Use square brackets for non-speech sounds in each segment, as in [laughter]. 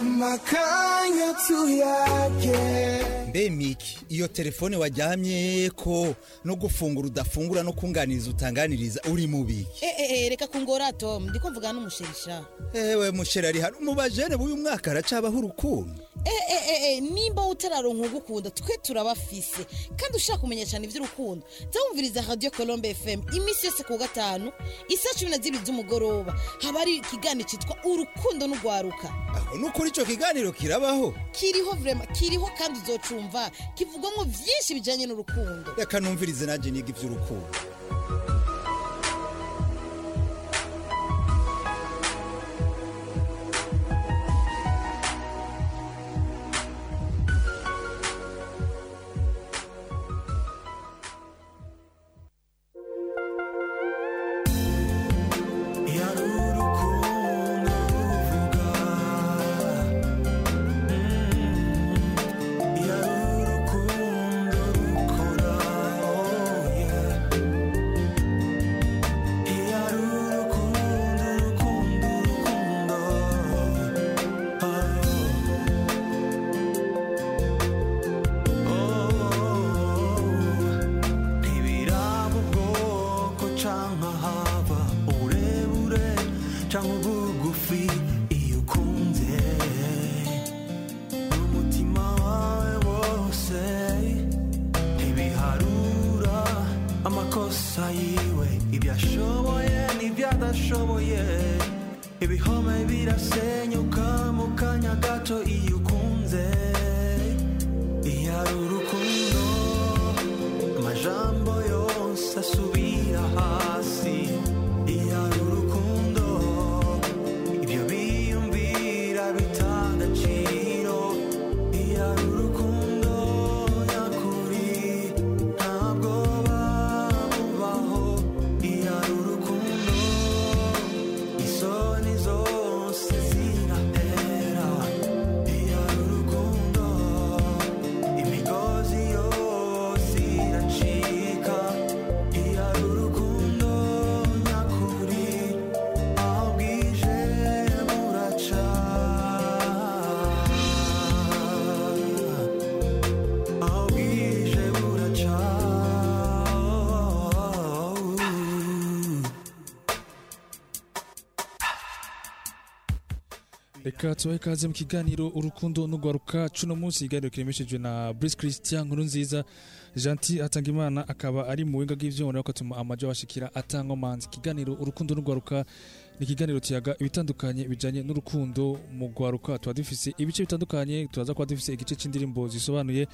makanya tuyage mbe miki iyo telefone wajyamye ko no gufungura udafungura no kunganiriza utanganiriza uri mubiki Eh, eh, eh, reka kungora tom. Ndiko mvugana n'umusherisha ewe musheri ari hano. Mu bajene b'uyu mwaka haracabaho urukundo. Eh, eh, eh, eh, nimba utararonka ugukunda twe turabafise. Kandi ushaka kumenya cyane iby'urukundo zawumviriza radio colombe fm iminsi yose ku gatanu isa cumi na zibiri z'umugoroba. Haba hari ikiganiro cyitwa urukundo n'urwaruka. Aho nukuri ico kiganiro kirabaho. Kiriho vrema kiriho kandi uzocumva kivugwamo vyinshi bijanye n'urukundo. Reka numvirize nanjye niga ivy'urukundo tubahe ikaze mu kiganiro urukundo n'urwaruka. Cuno munsi ikiganiro kiremeshejwe na Brice Christian nkuru nziza Gentil Atangimana akaba ari mu winga bw'ivyuma rero katuma amajo bashikira atankomanzi ikiganiro urukundo n'urwaruka ni ikiganiro kiyaga ibitandukanye bijanye n'urukundo mu rwaruka. Tuba dufise ibice bitandukanye turaza kuba dufise igice c'indirimbo zisobanuye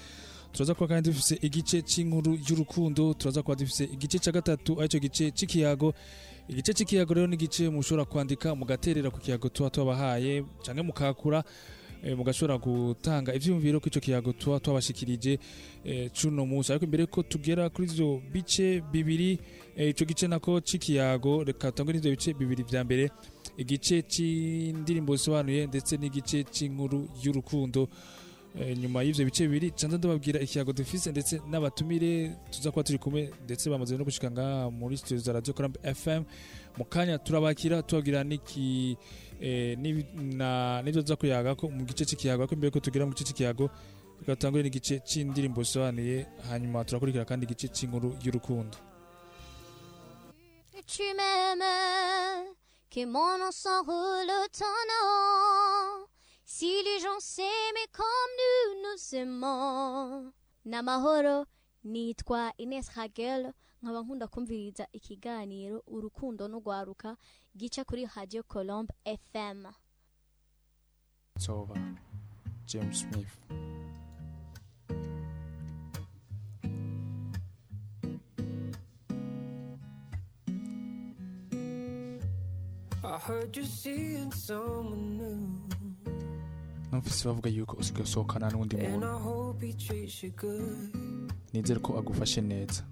turaza kuba kandi dufise igice c'inkuru y'urukundo turaza kuba dufise igice ca gatatu arico gice c'ikiyago. Igice c'ikiyago rero ni igice mushobora kwandika mugaterera ku kiyago tuba twabahaye canke mukakura eh, mugashobora gutanga ivyiyumviro ko ico kiyago tuba twabashikirije eh, cuno munsi. Ariko imbere ko tugera kuri ivyo bice bibiri eh, ico gice nako c'ikiyago reka tangwe n'ivyo bice bibiri vya mbere igice c'indirimbo zisobanuye ndetse n'igice c'inkuru y'urukundo. Nyuma y'ivyo bice bibiri canza ndababwira ikiyago dufise ndetse n'abatumire tuza kuba turi kumwe ndetse bamaze no gushika ngaha muri studio za Radio Karambe FM mu kanya turabakira tubabwira niki eh, n'ivyo tuza kuyaga ko mu gice c'ikiyago ariko imbere ko tugera mu gice c'ikiyago reka dutangure n'igice c'indirimbo zisobanuye hanyuma turakurikira kandi igice c'inkuru y'urukundo tu m'aimes, que mon nom s'enroule ton nom. Si les gens s'aimaient comme nous nous aimons. Namahoro nitwa Ines Hagel nkaba nkunda kumviriza ikiganiro urukundo n'urwaruka gica kuri Radio Colombe FM. Sova James Smith I heard you seeing someone new numvise bavuga yuko usigaye usohokana n'undi muntu. Nizere ko agufashe neza.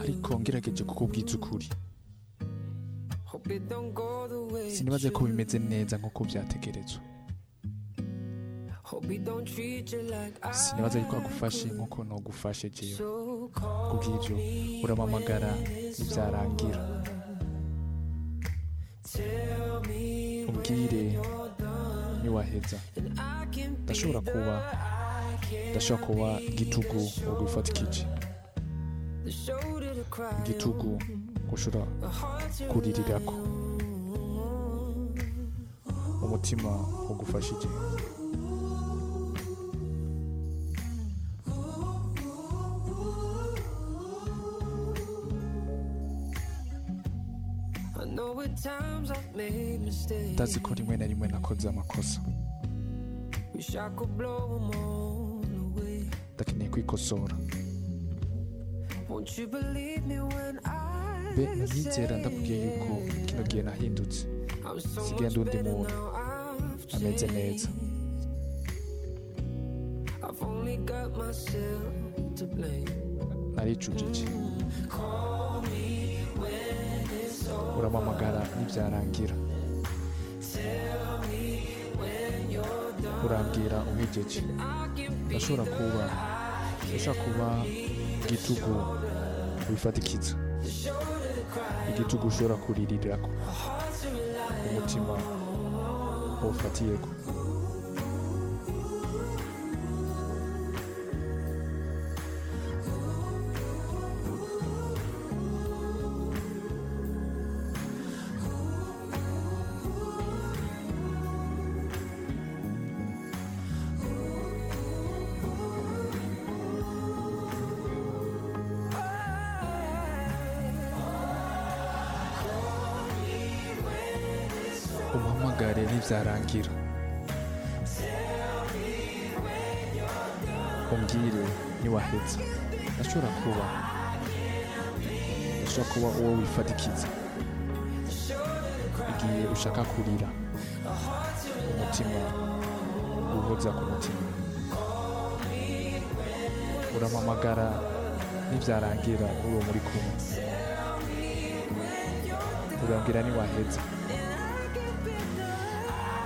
Ariko ngerageje kukubwiza ukuri. sinibaze ko bimeze neza nk'uko byategerezwa. Sinibaza yuko agufashe nk'uko nogufashe jewe kubw'ibyo uramamagara ntibyarangira Umbwire niwaheza. Ndashobora kuba ndashobora kuba igitugu wo gufata ikije igitugu ushobora kuririrako umutima ugufashije ndazi ko rimwe na rimwe nakoze amakosa. Ndakeneye kwikosora mbe ntizera ndakubwiye yuko kino gihe nahindutse. Sigaye ndi undi muntu. ameze neza. naricujije. Uramamagara nibyarangira. Urambwira uhegeje ndashobora kuba ndashobora kuba igitugu wifatikiza igitugu ushobora kuririrako. Umutima ufatiyeko kuba uwo wifatikiza igihe ushaka kurira umutima uhoza ku mutima. Uramamagara nibyarangira uwo muri kumwe. Urambwira niwahetse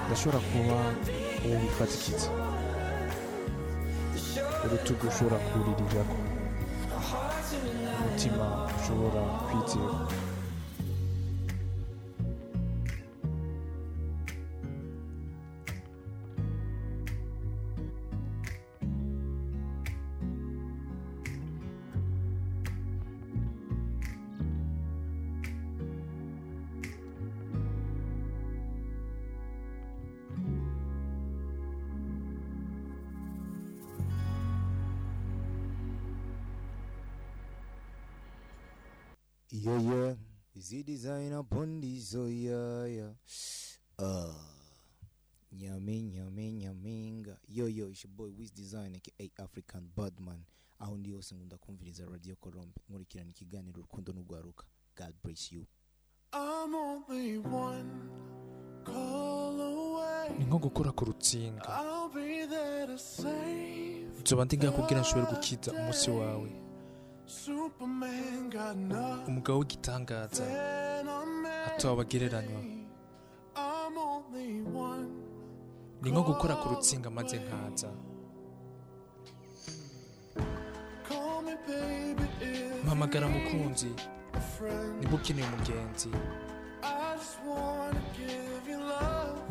ndashobora kuba uwo wifatikiza urutugu ushobora kuririrako ushobora kwizera Design, aka African Badman. Aho ndi hose nkunda kumviriza Radio Colombe. Nkurikirana ikiganiro Urukundo n'Ugwaruka. God bless you. I'm only one call away. ni nko gukora ku rutsinga I'll be there to save. nzoba ndi ngakubwira nshobora gukiza umunsi wawe Superman got nothing umugabo w'igitangaza atowe one. ni nko gukora ku rutsinga maze nkaza if mpamagara mukunzi niba ukeneye umugenzi.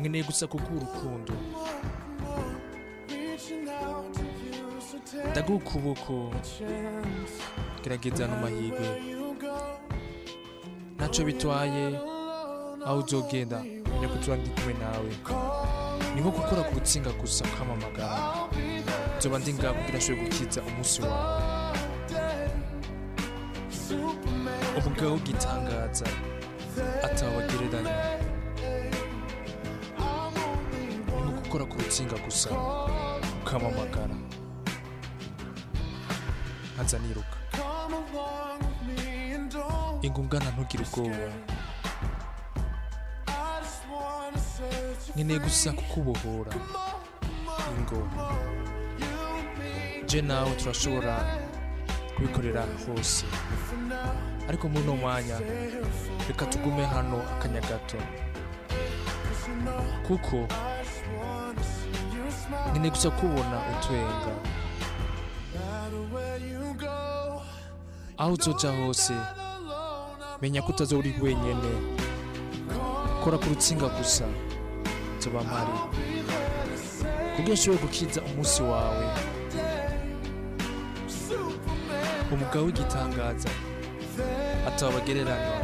Nkeneye gusa kuguha urukundo. Ndaguha ukuboko gerageza no mahirwe. Where you go, ntacyo bitwaye aho uzogenda menya ko ndi kumwe nawe. Ni nko gukora ku rutsinga gusa ukamamagara nzoba ndi ngaho kugira nshobore gukiza umunsi wawe. Atawe abagereranywa ni nko gukora ku rutsinga gusa. Ukamamagara nkaza niruka. Ingungana ntugire ubwoba. Nkeneye gusa kukubohora. Ingo. Je nawe turashobora kubikorera hose. ariko muri uno mwanya reka tugume hano akanya gato. Kuko nkeneye gusa kubona utwenga? Aho uzoca hose menya ko utazo uri wenyine kora ku rutsinga gusa tuba mpari kugira ushobore gukiza umunsi wawe. Umugabo w'igitangaza. Atabagereranywa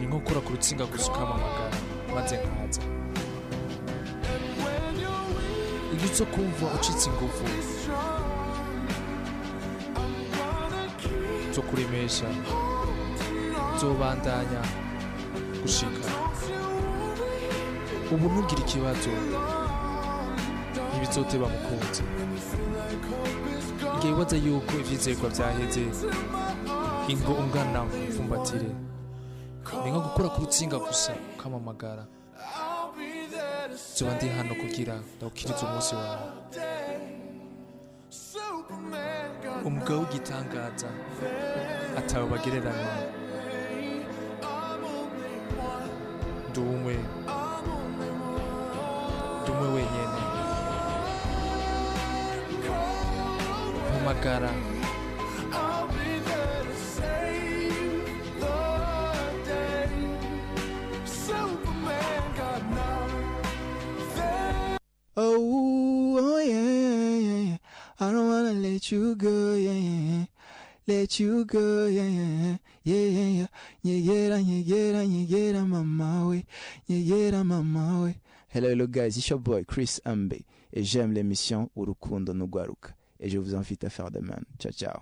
ni nko gukora ku rutsinga gusa ukamamagara maze nkaza. Iyo uza kumva ucitse ingufu zo kuremesha zobandanya gushika. Ubu ntugire ikibazo. Ntibizoteba mukunzi igihe wibaza yuko ivyizerwa vyaheze ingo ungana mfumbatire ni nko gukora ku rutsinga gusa ukamamagara. Zoba ndi hano kugira ndawukirize umunsi wawe. Umugabo w'igitangaza atawe bagereranywa. Ndi umwe. kugaragara Oh, oh yeah, yeah, yeah, I don't wanna let you go, yeah, yeah, yeah. Let you go, yeah, yeah, yeah, yeah, yeah. Nyegera, nyegera, nyegera mama we, nyegera mama we. Hello, hello guys, it's your boy Chris Ambe et j'aime l'émission Urukundo Nugwaruka. Et je vous invite à faire de même. Ciao, ciao.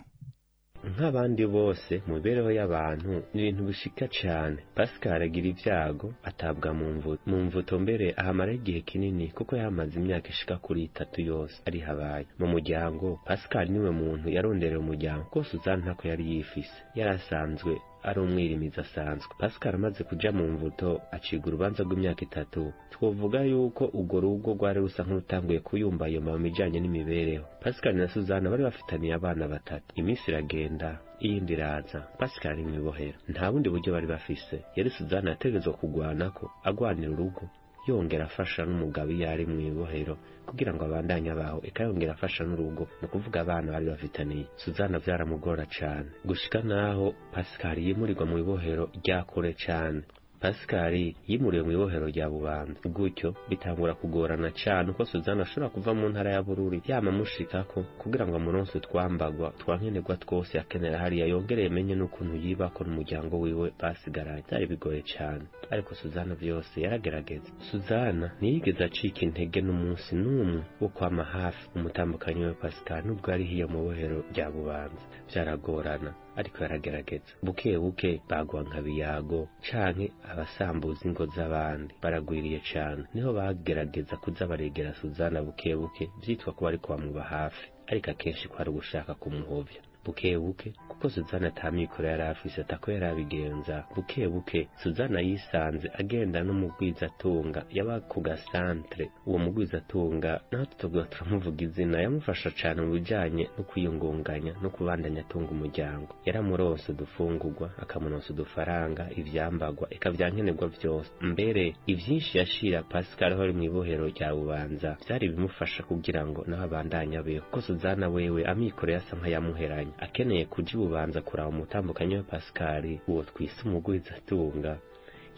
nk'abandi bose mu mibereho y'abantu ni ibintu bishika cyane. Pascal agira ibyago atabwa mu mvuto. Mbere ahamara igihe kinini kuko yamaze imyaka ishika kuri itatu yose ari habaye. Mu muryango pascal ni we muntu yarondereye umuryango. Ko suzanne ntako yari yifise. Yari asanzwe ari umwirimizi asanzwe. Pascal amaze kuja mu mvuto aciga urubanza rw'imyaka itatu. Twovuga yuko urwo rugo rwari rusa nk'urutanguye kuyumbayumba mu bijanye n'imibereho. Pascal na suzanne bari bafitaniye abana batatu. Iminsi iragenda iyindi iraza. Pascal ari mw'ibohero nta bundi buryo bari bafise. Yari suzanne yategerezwa kugwanako agwanira urugo. Yongera afasha n'umugabo iyo ari mu ibohero kugira ngo abandanye abaho eka yongera afasha n'urugo ni ukuvuga abana bari bafitaniye suzana byaramugora cane. Gushika naho pascal yimurirwa mu ibohero rya kure cane. Pascal yimuriwe mu ibohero rya bubanza. Gutyo bitangura kugorana cane uko suzana ashobora kuva mu ntara ya bururi. Yama amushikako kugira ngo amuronse utwambagwa twankenerwa twose akenera hariya yongere yemenye n'ukuntu yibako n'umuryango wiwe basigaranye byari bigoye cane. Ariko suzana byose yaragerageza suzana ntiyigeze acika intege n'umunsi n'umwe wo kwama hafi umutambukanyi we pascal nubwo ari hiyo mu bohero rya bubanza. Byaragorana ariko yaragerageza buke buke bagwa nka biyago canke abasambuza ingo z'abandi. Baragwiriye cane. Niho bagerageza kuza baregera suzana buke buke vyitwa ko bariko bamuba hafi. Ariko akenshi ko ari ugushaka kumuhovya buke buke kuko suzana ata mikoro yari afise atako yari abigenza buke buke suzana yisanze agenda n'umugwizatunga yaba ku gasantre. Uwo mugwizatunga naho tutobwa turamuvuga izina yamufasha cane mu bijanye no kwiyungunganya no kubandanya atunga umuryango. Yaramuronse udufungurwa akamuronsa udufaranga ivyambagwa eka vyankenerwa vyose. Mbere ivyinshi yashira pascal aho ari mw'ibohero rya bubanza vyari bimufasha kugira ngo naho abandanye abeho. Kuko suzana wewe amikoro yasa nk'ayamuheranye akeneye kuja ibubanza kuraba umutambukanyi we pascal uwo twise umugwizatunga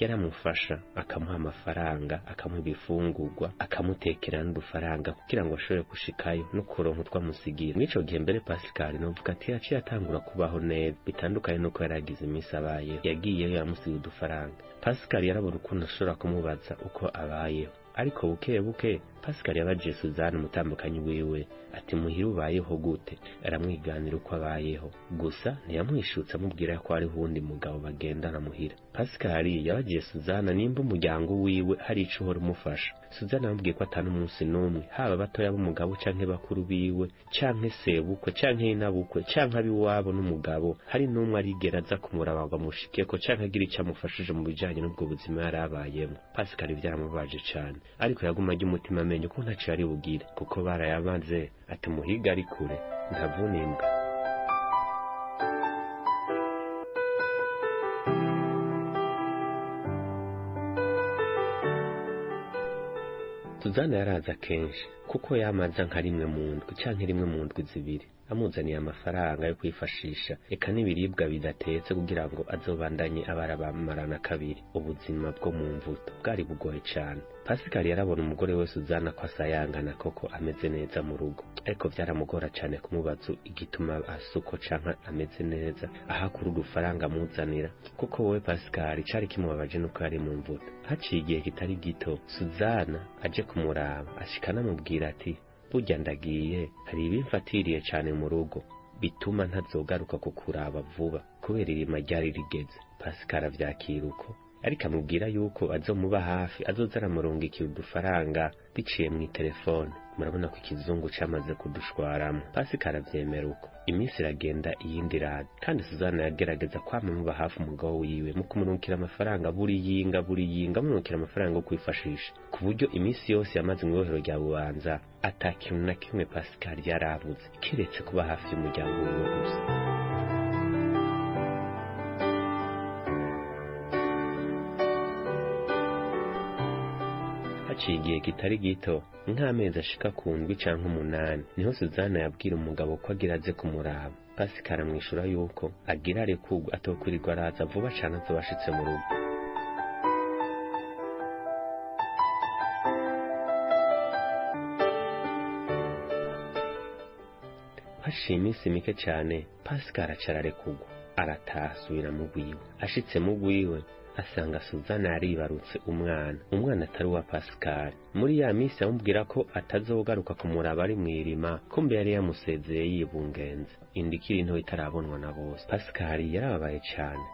yaramufasha akamuha amafaranga akamuha ibifungurwa akamutekera n'udufaranga kugira ngo ashobore gushikayo no kuronka utwamusigira mw'ico gihe mbere pascal novuga ati yaciye atangura kubaho neza. Bitandukanye n'uko yari agize iminsi abayeho. Yagiyeyo yamusiga udufaranga. Pascal yarabura ukuntu ashobora kumubaza uko abayeho. Ariko buke buke pascal yabajije suzanne umutambukanyi wiwe ati muhira ubayeho gute? Aramwiganira uko abayeho. Gusa ntiyamwishutse amubwira ko hariho uwundi mugabo bagendana muhira pascal yabajije suzanne nimba umuryango wiwe hari ico uhora umufasha. Suzanne amubwiye ko atari umunsi n'umwe. Haba batoya b'umugabo canke bakuru biwe canke sebukwe canke inabukwe canke ab'iwabo n'umugabo hari n'umwe arigera aza kumuraba ngo amushikeko canke agira ico amufashije mu bijanye n'ubwo buzima yari abayemo. Pascal vyaramubaje cane. Ariko yaguma ajya umutima amenye ko ntaco yari bugire kuko barayamaze. Ati muhiga ari kure ntavunimbwa suzana yaraza kenshi kuko yamaza nka rimwe mu ndwi canke rimwe mu ndwi zibiri. Amuzaniye amafaranga yo kwifashisha. Eka n'ibiribwa bidatetse kugira ngo azobandanye abara bamarana kabiri. Ubuzima bwo mu mvuto bwari bugoye cyane pasikari yarabona umugore wese uzana ko asayangana koko ameze neza mu rugo. Ariko byaramugora cyane kumubaza igituma asuko canke ameze neza. Ahakura udufaranga amuzanira. Kuko wowe pasikari cari kimubabaje nuko yari mu mvuto. Haciye igihe kitari gito suzana aje kumuraba. Ashika anamubwira ati burya ndagiye hari ibimfatiriye cyane mu rugo. Bituma ntazogaruka kukuraba vuba kubera irima ryari rigeze. Pasikari avyakira uko ariko amubwira yuko azomuba hafi azoza aramurungikira udufaranga biciye mu telefone murabona ko ikizungu camaze kudushwaramo pasikari avyemera uko. Iminsi iragenda iyindi iraza kandi suzana yagerageza kwama muba hafi umugabo wiwe mu kumurungikira amafaranga buri yinga buri yinga amurungikira amafaranga yo kwifashisha. Ku buryo iminsi yose yamaze mu ibohero rya bubanza ata kintu na kimwe pasikari yarabuze kiretse kuba hafi y'umuryango wiwe haciye igihe kitari gito nk'amezi ashika ku ndwi canke umunani. Niho suzana yabwira umugabo ko agira aze kumuraba. Pasikari amwishura yuko agira arekurwa atokwirirwa araza vuba cane azoba ashitse mu rugo. Hashiye iminsi mike cane pasikari aca ararekurwa arataha asubira mu rwiwe ashitse mu rwiwe asanga suzana yaribarutse umwana. Umwana atari uwa pasikari muri ya minsi amubwira ko atazogaruka kumuraba ari mw'irima kumbe yari yamusezeye yibungenze inda ikiri nto itarabonwa na bose. Pasikari yarababaye cane.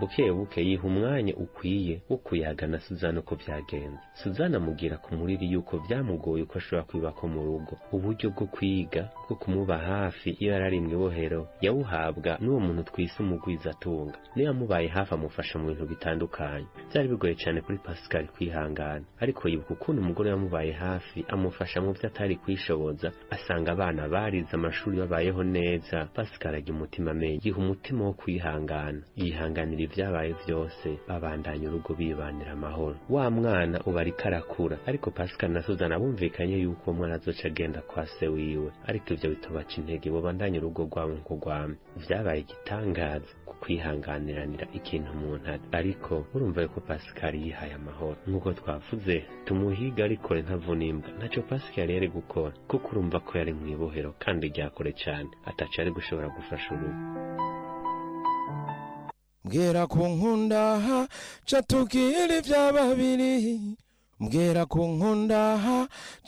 Buke buke yiha umwanya ukwiye wo kuyaga na suzana uko byagenze. Suzana amubwira ku muriri yuko byamugoye uko ashobora kwibako mu rugo. Uburyo bwo kwiga bwo kumuba hafi iyo yari ari mu ibohero yawuhabwa n'uwo muntu twise umugwizatunga. Niyo yamubaye hafi amufasha mu bintu bitandukanye. Byari bigoye cyane kuri pasikari kwihangana. Ariko yibuka ukuntu umugore yamubaye hafi amufasha mu byo atari kwishoboza asanga abana barize amashuri babayeho neza. Pasikari agira umutima amenye. Yiha umutima wo kwihangana. Yihanganira ibyabaye byose babandanya urugo bibanira amahoro. Wa mwana uba ariko arakura. Ariko pascal na suzana bumvikanye yuko uwo mwana azoca agenda kwa se wiwe. Ariko ivyo bitobaca intege. Bobandanya urugo rwabo nko rwame vyabaye igitangaza kwihanganiranira ikintu umuntu ari. Ariko urumva yuko pascal yihaye amahoro. Nk'uko twavuze tumuhiga ariko ntavuna imbwa ntaco pascal yari gukora. Kuko urumva ko yari mw'ibohero kandi ryakure cane. Ataco yari gushobora gufasha urugo. Mbwira ku nkunda ca tubwire ibya babiri. Mbwira ku nkunda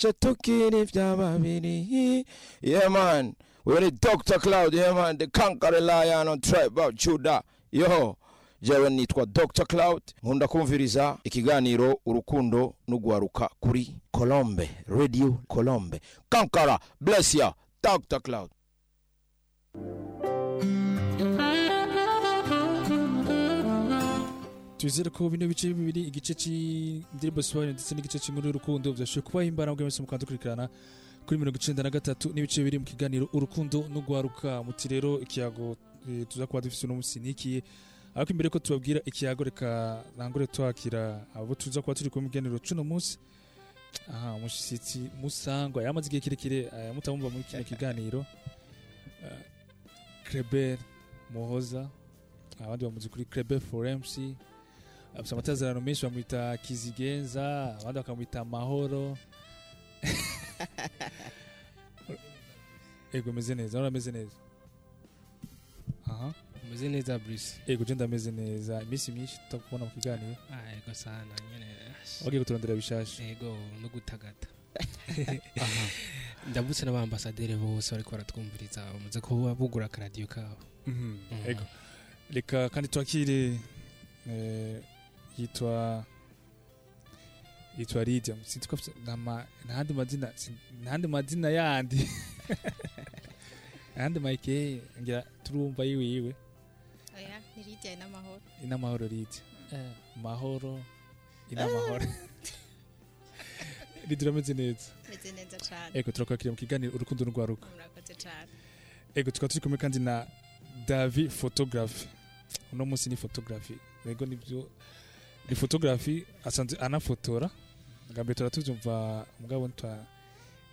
ca tubwire ibya babiri. Yeah man. We're dr cloud. Yeah man. The conqueror lion on tribe of judah. Yo. Jewe nitwa dr cloud. Nkunda kumviriza ikiganiro urukundo n'ugwaruka kuri colombe radio colombe. Kankara bless ya dr cloud. Twizere ko bino bice bibiri igice cy'indirimbo zisobanuye ndetse n'igice cy'inkuru y'urukundo byashoboye kubaha imbaraga mwese mukandukurikirana kuri mirongo icenda na gatatu n'ibice bibiri mu kiganiro urukundo n'ugwaruka muti rero ikiyago eh, tuza kuba dufise uno munsi nikiye ariko imbere ko tubabwira ikiyago reka nangure twakira abo tuza kuba turi kumwe mu kiganiro c'uno munsi. Aha umushitsi musangwa yamaze igihe kirekire eh, mutamumva muri kino kiganiro. Eh, Kleber Muhoza abandi bamuzi kuri Kleber for MC afite amatazarano menshi bamwita kizigenza abandi bakamwita mahoro. [laughs] Ego meze neza urabona ameze neza? Aha. Umeze neza Bruce. Ego je ndameze neza. Iminsi myinshi tutakubona mu kiganiro ah yego sana nyene. Wagiye kuturondera bishasha yego no gutagata [laughs] ndabutse n'abambasaderi bose bariko baratwumviriza bamaze kuba bugura akaradiyo kabo Mhm, ego. Reka kandi twakire eh, yitwa yitwa Lydia afite nama ntandi mazina ntandi mazina yandi. [laughs] Ntandi Mike ngira turumva yiwe oya ni Lydia n'amahoro inamahoro Lydia. Eh, mahoro inamahoro Lydia urameze neza meze neza cane ego turakwakira mu kiganiro urukundo n'urwaruka murakoze cane ego tukaba turi kumwe kandi na davi photography. Uno munsi ni photography. Ego ni byo ni photography asanzwe anafotora. Bwa mbere turatuvyumva mugabo ntwa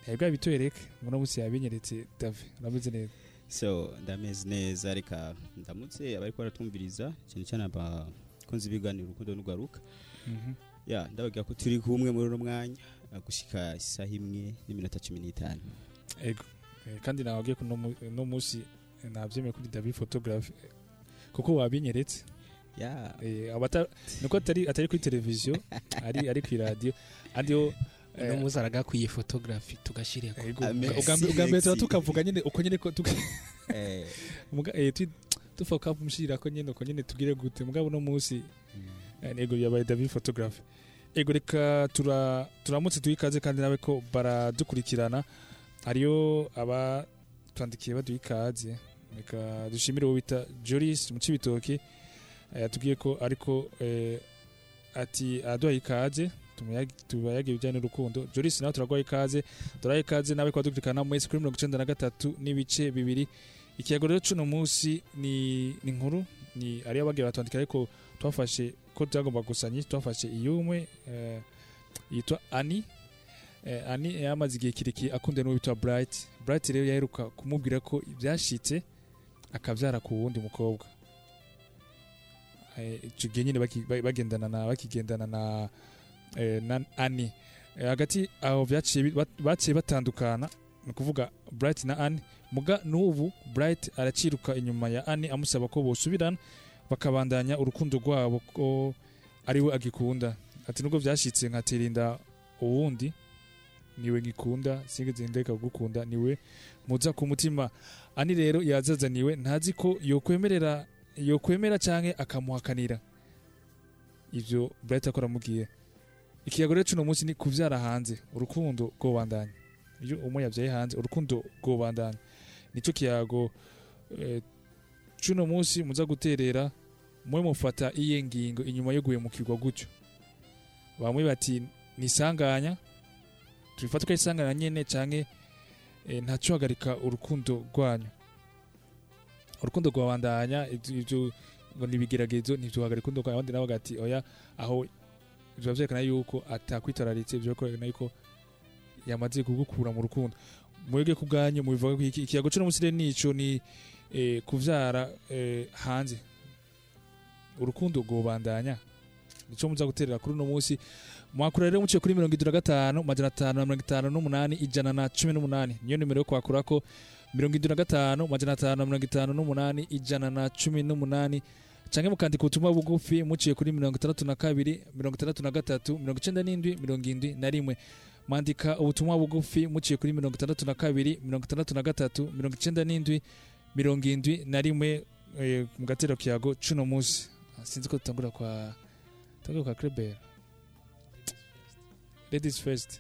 ntibwa bitwereke muno musi yabinyeretse Davi urabizi neza. So ndameze neza reka ndamutse abari baratwumviriza cyane cyane abakunzi b'ibiganiro urukundo n'ugaruka Mhm. ya ndababwira ko turi kumwe muri uno mwanya uh, gushika isaha imwe n'iminota cumi n'itanu. Ego. Eh, kandi nababwiye ko no mu- no musi navyemeye kuri Davi photography kuko wabinyeretse. Eh, nuko atari atari kuri televiziyo [laughs] ari ari ku radio. Andiho uno munsi aragakwiye photography tugashireko. Ubwa mbere tuba tukavuga nyine uko nyine [laughs] Eh. Eh, tufa kamushira ko nyine uko nyine tugire gute. Mugabo no munsi eh, ego yabaye David photography. Ego reka tura turamutse tuyikaze kandi nawe ko baradukurikirana. Hariyo aba twandikiye baduha ikaze reka dushimire uwo bita Joris mu Cibitoke eh, yatubwiye ko ariko eh, ati aduha ikaze tubayage ibijyanye n'urukundo. Joris nawe turaguha ikaze turaha ikaze nawe kwa dukurikirana mwese kuri mirongo icenda na gatatu n'ibice bibiri. Ikiyago rero cuno munsi ni inkuru ni ariyo bagiye batwandikira ariko twafashe ko byagomba gusanya twafashe iyumwe eh, yitwa Ani eh, Ani yamaze igihe kirekire akunde n'uwo bitwa Bright. Bright rero yaheruka kumubwira ko ibyashitse akabyara ku wundi mukobwa. Ico gihe nyine bagendana na bakigendana na eh, na Ani Eh, hagati aho baciye batandukana ni ukuvuga Bright na Annie. Muga n'ubu Bright araciruka inyuma ya Annie amusaba ko bosubirana bakabandanya urukundo rwabo ko ari we agikunda. Ati nubwo byashitse nkatirinda uwundi ni we ngikunda sinigeze ndeka kugukunda ni we muza ku mutima. Annie rero yazazaniwe ntazi ko yokwemerera yokwemera canke akamuhakanira ivyo Bright akora mugiye ikiyago rero cuno munsi ni kuvyara hanze. Urukundo rwobandanya iyo umwe yabyaye hanze urukundo rwobandanya ni cyo kiyago eh, cuno munsi muza guterera mwe mufata iye ngingo inyuma yo guhemukirwa gutyo. Bamwe bati nisanganya. Tubifata ko isanganya nyene canke eh, ntaco hagarika urukundo rwanyu. Urukundo rwabandanya ngo nibigeragezo ntivyohagarika urukundo rwanyu abandi nabo bagati oya aho biba vyerekana yuko atakwitararitse ivyo kwerekana yuko yamaze kugukura mu rukundo. Mwebwe ku bwanyu mubivuga ko iki ikiyago cyo rero nico ni eh, kuvyara eh, hanze. Urukundo rwobandanya nico muza guterera kuri uno munsi. Mwakura rero muciye kuri mirongo itatu na gatanu majana atanu na mirongo itanu n'umunani ijana na cumi n'umunani. Niyo nimero yo kwakurako. Mirongo itatu na gatanu majana atanu mirongo itanu n'umunani ijana na cumi n'umunani. Canke mukandika ubutumwa bugufi muciye kuri mirongo itandatu na kabiri mirongo itandatu na gatatu mirongo icenda n'indwi mirongo indwi na rimwe. Mwandika ubutumwa bugufi muciye kuri mirongo itandatu na kabiri mirongo itandatu na gatatu mirongo icenda n'indwi mirongo indwi na rimwe eh, mu gatero kiyago cuno munsi. Ah, sinzi ko dutangura kwa tangura kwa Kleber ladies first.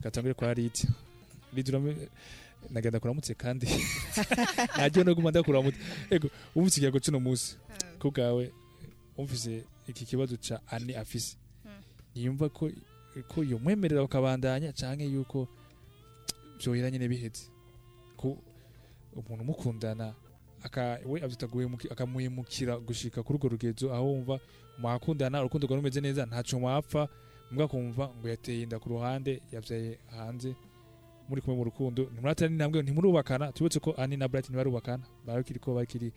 Gatangure kwa Lid urame nagenda kuramutse kandi [laughs] najyo no guma ndakuramutse. Ego umvise ikiyago cuno munsi. Ko bwawe umvise iki kibazo ca ani afise. Niyumva ko ko yomwemerera bakabandanya canke yuko vyohera nyene biheze. Ko umuntu mukundana aka we guhemuki akamuhemukira gushika kuri urwo rugezo aho wumva mwakundana urukundo rwawe rumeze neza ntaco mwapfa mbwa kumva ngo yateye inda ku ruhande yavyaye hanze. Muri kumwe mu rukundo. Ntimuratera n'intambwe ntimurubakana. Tubutse ko ani na Bright ntibarubakana barakiri ko bakiri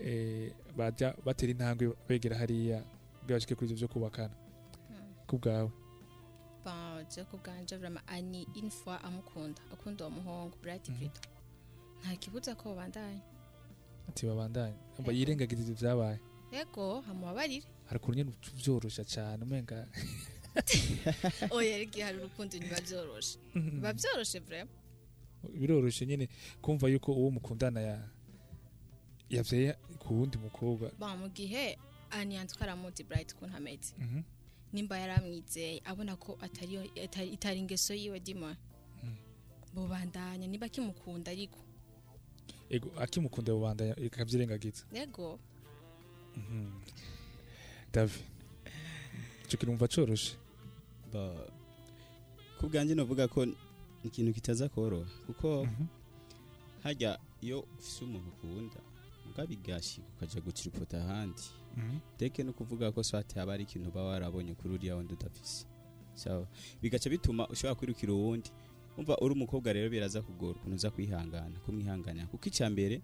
eh, bajya batera intambwe begera hariya bwabashike kuri vyo kubakana. Ku bwawe. Bon, je ku bwanje vraiment ani une fois amukunda. Akunda uwo muhungu Bright Brito nta kibuza ko babandanya ati babandanye. Amba yirengagiza ivyo vyabaye yego hamubabarire. Hari ukuntu nyene vyorosha cane umenga. [laughs] oya rero igihe hari urukundo ntibiba byoroshe biba byoroshe vraiment biroroshe nyene kumva yuko uwo mukundana ya. Yavyaye ku wundi mukobwa mu gihe ani yandika aramuzi Bright ukuntu ameze Mhm. nimba yaramwizeye abona ko itari ingeso yiwe dima. Bubandanya niba kimukunda ariko. Ego akimukunda babandanya ikavyirengagiza yego. Davi. Ico kirumva coroshe ba ku bwanjye novuga ko ikintu kitaza koroha. Kuko hajya iyo ufise umuntu ukunda muga bigashika ukaja guciripota ahandi. Mhm. teke no kuvuga ko swati haba ari ikintu uba warabonye kuri uriya wundi udafise. Bigaca bituma ushobora kwirukira uwundi. Umva uri umukobwa rero biraza kugora ukuntu uza kwihangana kumwihanganira kuko icya mbere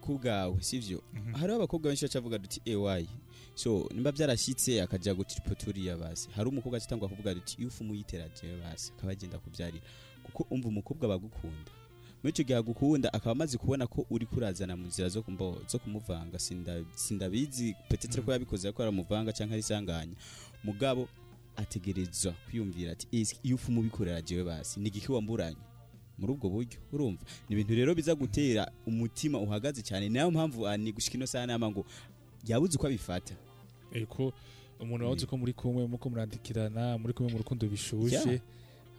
ku bwawe sivyo? Hariho abakobwa benshi bacavuga duti ewayi. So nimba byarashyitse akaja gutripota uriya basi. Hari umukobwa acitangwa kuvuga duti iyo ufu umuyitera jewe basi akaba agenda kubyarira. Kuko umva umukobwa bagukunda. Muri icyo gihe agukunda akaba amaze kubona ko uri kurazana mu nzira zo zo kumuvanga. Sinda- sindabizi petete ko yabikoze ko aramuvanga cyangwa ari isanganya mugabo ategerezwa kwiyumvira ati "Ese iyo ufu mubikorera jewe basi ni igiki wamburanye? Muri ubwo buryo urumva? Ni ibintu rero biza gutera umutima uhagaze cyane. Nayo mpamvu ani gushika ino saha nama ngo yabuze uko abifata. Eko umuntu wabuze ko muri kumwe muko murandikirana muri kumwe mu rukundo bishushe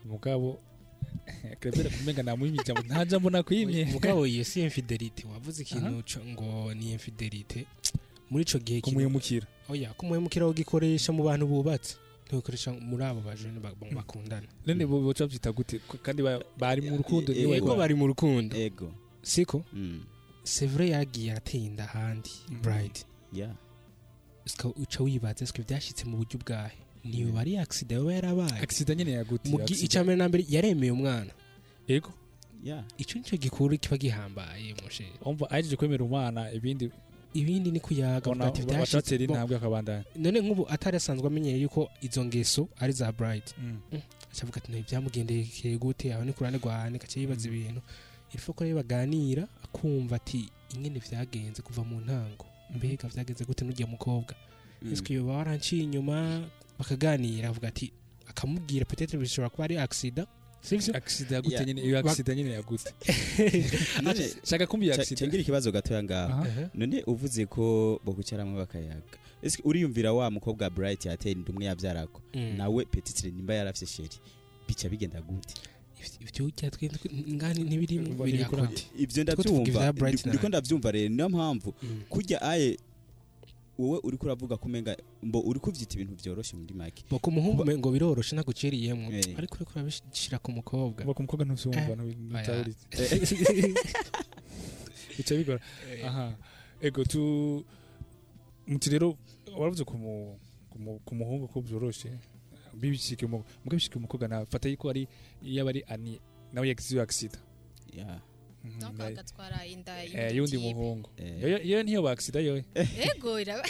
mugabo [laughs] Claver kumenga namuhimye ijambo nta jambo nakwimye mugabo [laughs] iyo si infidelite wavuze ikintu ngo ni infidelite? Muri ico gihe Kumuhemukira. oya kumuhemukira ugikoresha mu bantu bubatse. Ntibikoresha muri abo bajene ba- ba- bakundana none bo boca byita gute kandi ba- bari mu rukundo ni we ego bari mu rukundo ego. Siko c'est vrai yagiye arateye inda ahandi bride. Yeah. Uca wibaza siko byashitse mu buryo bwahe niyo bari accident yoba yarabaye accident nyene yagute Mu gi- accident. icya mbere na mbere yaremeye umwana ego. Yeah. Ico nico gikuru kiba gihambaye mushe umva ahejeje kwemera umwana ibindi ibindi ni kuyaga Bona- avuga ati ba- byashitse intambwe akabandanya. None nk'ubu atari asanzwe amenyeye yuko izo ngeso ari za bride. Mm. acavuga ati ntibyamugendekeye gute? Aho ni kurane rwane gace yibaza ibintu. Ilfo ko rero baganira akumva ati ingene vyagenze kuva mu ntango. Mbega vyagenze gute n'urya mukobwa? Mm. ese yoba waranciye inyuma bakaganira avuga ati akamubwira peut-être bishobora kuba ari accident. Sivyo accident yagute Yeah. nyene iyo accident nyene yagute None- shaka kumbi Ca- accident. cengira ikibazo gatoya ngaho none uvuze ko bokucaramwe bakayaga ese uriyumvira wa mukobwa bright yatera inda umwe yabyarako Mm. nawe petitire nimba yarafise sheri. Bica bigenda gute ivyo urya twe ngani ntibirimo Umva biri ivya Bright ndi- ndiko ndavyumva rero niyo mpamvu Mm. kurya aye wowe uriko uravuga ko umenga mbo uri kuvyita ibintu vyoroshe muri make bo ku muhungu ngo biroroshe naguciriyemo Eh. ariko uriko urabishira ku mukobwa. Uva ku mukobwa ntuvyumva Eh. ntutaburitse Aya. bica [laughs] bigora aha. Ego tu muti rero waravuze ku mu- ku mu- ku muhungu ko byoroshe bibishike mu muga bishike umukobwa na fata yuko ari yaba ari ani nawe yagize iyo accident. Yeah agatwara inda yundi muhungu Eh. Yo- yo ntiyo ba accident yo ego iraba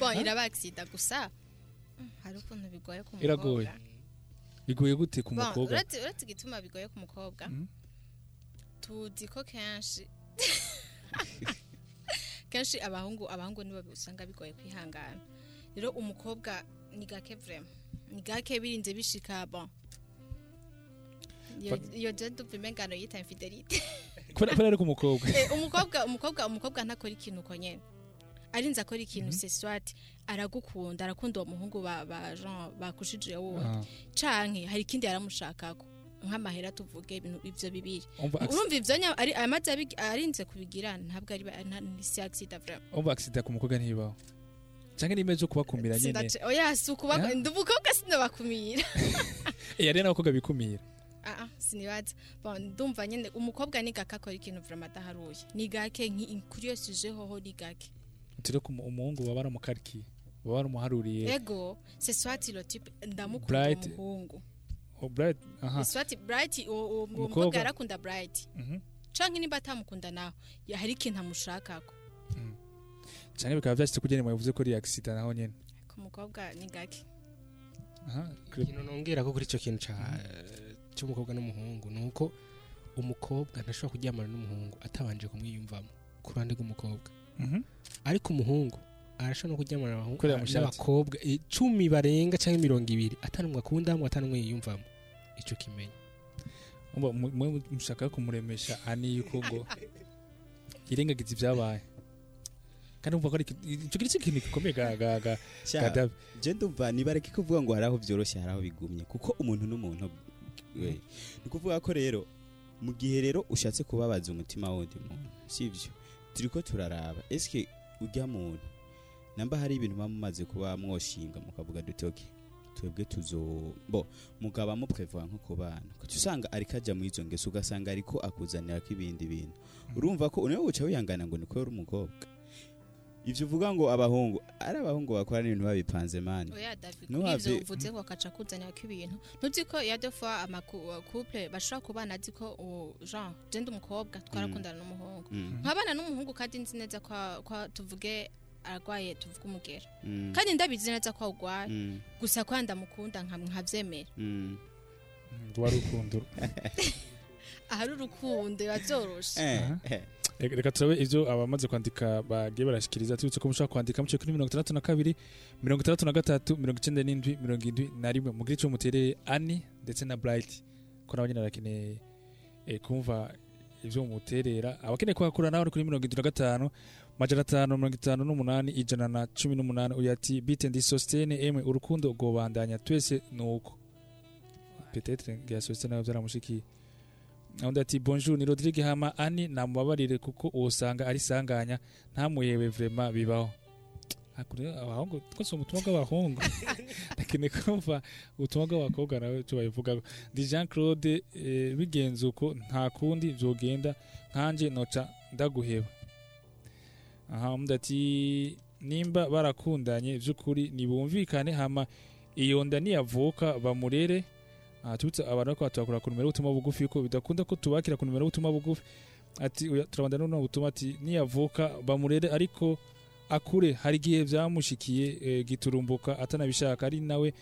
bon iraba accident gusa mm, hari ukuntu bigoye ku iragoye mukobwa bigoye gute ku mukobwa uretse igituma bigoye ku mukobwa Mhm. tuzi ko kenshi. Kenshi abahungu abahungu nibo usanga bigoye kwihangana. Rero umukobwa ni gake vrema. Ni gake birinze bishika bon. Iyo ndumva imengano yita infidelite kubera ari ku mukobwa. Eh, umukobwa umukobwa umukobwa ntakora ikintu uko nyene arinze akora ikintu c'est soit aragukunda arakunda uwo muhungu bakushije wowe. Ah. canke hari ikindi yaramushakako. Nk'amahera tuvuge ivyo bibiri. Urumva nya- ari amaze arinze kubigira ntabwo ari si accident vraiment. Umva accident ku mukobwa ntibaho canke nimeze kubakumira nyene. Oya si ukuba Yeah? ndi umukobwa sinobakumira [laughs] eh ari n'abakobwa bikumira. Sinibaza bon ndumva nyene umukobwa ni gake akora ikintu vraiment adaharuye ni gake nki- kuri iyo suje hoho ni gake. Turi ku mu- umuhungu baba baramukarikiye baba baramuharuriye ego c'est soit le type ndamukunda Bright. umuhungu. Oh, bright aha. Soit bright uwo mukobwa yarakunda bright. Mhm. canke niba atamukunda naho ya- hari ikintu amushakako. Canke bikaba vyashitse kugene mwavuze ko ari accident naho nyene. Ku mukobwa ni gake. Aha ikintu nongera ko kuri icyo kintu ca- cy'umukobwa n'umuhungu ni uko umukobwa ntashobora kuryamana n'umuhungu atabanje kumwiyumvamo ku ruhande rw'umukobwa. Mhm. ariko umuhungu arashobora no kuryamana n'abakobwa icumi barenga cyangwa mirongo ibiri atanumwe akundamo atanumwe yiyumvamo. Icyo kimenya mwe mushaka kumuremesha ani yuko ngo yirengagiza ibyabaye. Kandi umva ko ari ico kiri ikintu gikomeye ga ga ga Sha, ga Davi. je ndumva nibareke kuvuga ngo hari aho byoroshye hari aho bigumye kuko umuntu n'umuntu ni ukuvuga ko rero mu gihe rero ushatse kubabaza umutima wundi muntu sivyo turiko turaraba. Eske ujya muntu? Namba hari ibintu muba mumaze kuba mwoshinga mukavuga duti okay twebwe tuzo bo mugaba muprevoa nko ku bana. Kuko usanga ariko ajya mu izo ngeso ugasanga ariko akuzanira ko ibindi bintu? Urumva ko ni we uca wihangana ngo niko yari umukobwa. Ivyo uvuga ngo abahungu ari abahungu bakora n'ibintu babipanze mani ivyo uvuze ngo akaca kuzanira ko ibintu ntuzi ko ya deux fois amakouple bashobora kubana azi ko jean je ndi umukobwa twarakundana n'umuhungu Mm. nkabana n'umuhungu kandi nzi neza ko tuvuge arwaye tuvuge umugera Mm. kandi ndabizi neza ko awugwaye Mm. gusa ko ndamukunda nka- nkavyemera Mm. rwa rukundo [laughs] ahari urukundo biba vyoroshe Eh, eh. Reka turabe ivyo abamaze kwandika bagiye barashikiriza tubutse ko mushobora kwandika muciye kuri mirongo itandatu na kabiri mirongo itandatu na gatatu mirongo icenda n'indwi mirongo indwi na rimwe. Mugire ico mutereye ani ndetse na bright ko nabo nyene barakeneye eh, kumva ivyo muterera. Abakeneye kuhakura nawe ni kuri mirongo indwi na gatanu majana atanu mirongo itanu n'umunani ijana na cumi n'umunani. Uyu ati bite ndi sostene emwe urukundo rwobandanya twese nuko petetre ngira sostene nabo vyaramushikiye undi ati bonjour ni Rodrigue Hama ani namubabarire kuko usanga ari sanganya ntamuyewe vrema bibaho. Abahungu twese umutumwa bw'abahungu. [laughs] Ndakeneye kumva ubutumwa bw'abakobwa nawe cyo babivuga ndi Jean Claude eh, bigenze uko nta kundi vyogenda nkanje noca ndaguheba. Aha undi ati nimba barakundanye vy'ukuri nibumvikane hama iyo nda niyavuka bamurere. Tubitse abantu bariko batubakura ku numero y'ubutumwa bugufi ko bidakunda ko tubakira ku numero y'ubutumwa bugufi. Ati turabanda n'uno butumwa ati niyavuka bamurere ariko akure. Hari igihe vyamushikiye e, giturumbuka atanabishaka ari nawe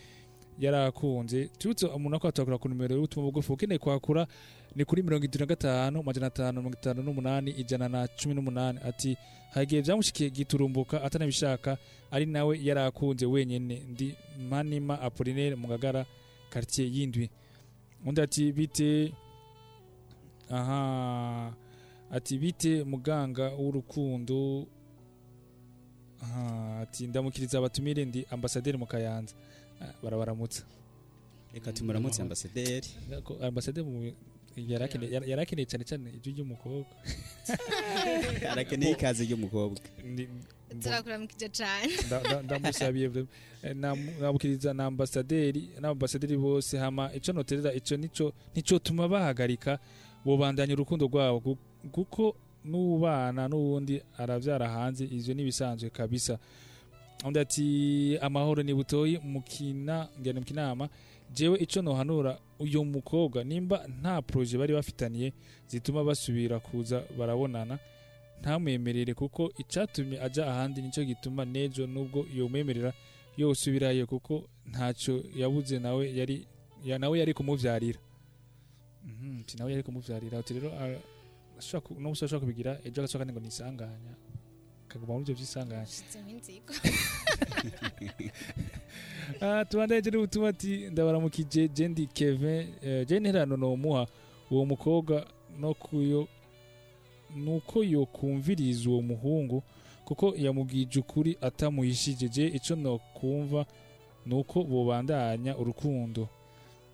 yarakunze. Tubitse umuntu ariko atubakura ku numero y'ubutumwa bugufi ukeneye kwakura ni kuri mirongo itatu na gatanu majana atanu mirongo itanu n'umunani ijana na cumi n'umunani. Ati hari igihe vyamushikiye giturumbuka atanabishaka ari nawe yarakunze wenyene. Ndi manima apolinaire mu ngagara quartier yindwi. Undi ati bite aha ati bite muganga w'urukundo? Aha ati ndamukiriza abatumire ndi ambasaderi mu kayanza. Ah, barabaramutsa. Reka tumuramutse ambasaderi. Ambasaderi mu yarakeneye yara- yarakeneye cyane cyane ijwi ry'umukobwa. [laughs] Arakeneye ikaze ry'umukobwa. Turakuramukije nda- ndamusabiye vre- eh, na ambasaderi n'ambasaderi bose hama ico noterera ico nico nico tuma bahagarika bobandanya urukundo rwabo ku- kuko n'ubana n'uwundi aravyara hanze ivyo nibisanzwe kabisa. Undi ati amahoro ni butoyi mukina ngene mukinama jewe ico nohanura uyu mukobwa nimba nta proje bari bafitaniye zituma basubira kuza barabonana. Ntamwemerere kuko icatumye aja ahandi ni cyo gituma nejo nubwo yomwemerera yosubirayo kuko ntacyo yabuze nawe yari ya nawe yari kumuvyarira. Mhm, nawe yari kumuvyarira. Ati rero n'ubusa ashobora kubigira ejo agasohoka ngo nisanganya. Kaguma muri Shitse nk'inzigo [laughs] Ah, tubandaje n'ubutumwa ati ndabaramukije jendi kevin eh, je nterano nomuha. Uwo mukobwa no kuyo nuko yokumviriza uwo muhungu kuko yamubwije ukuri atamuhishije je ico nokumva nuko bobandanya urukundo.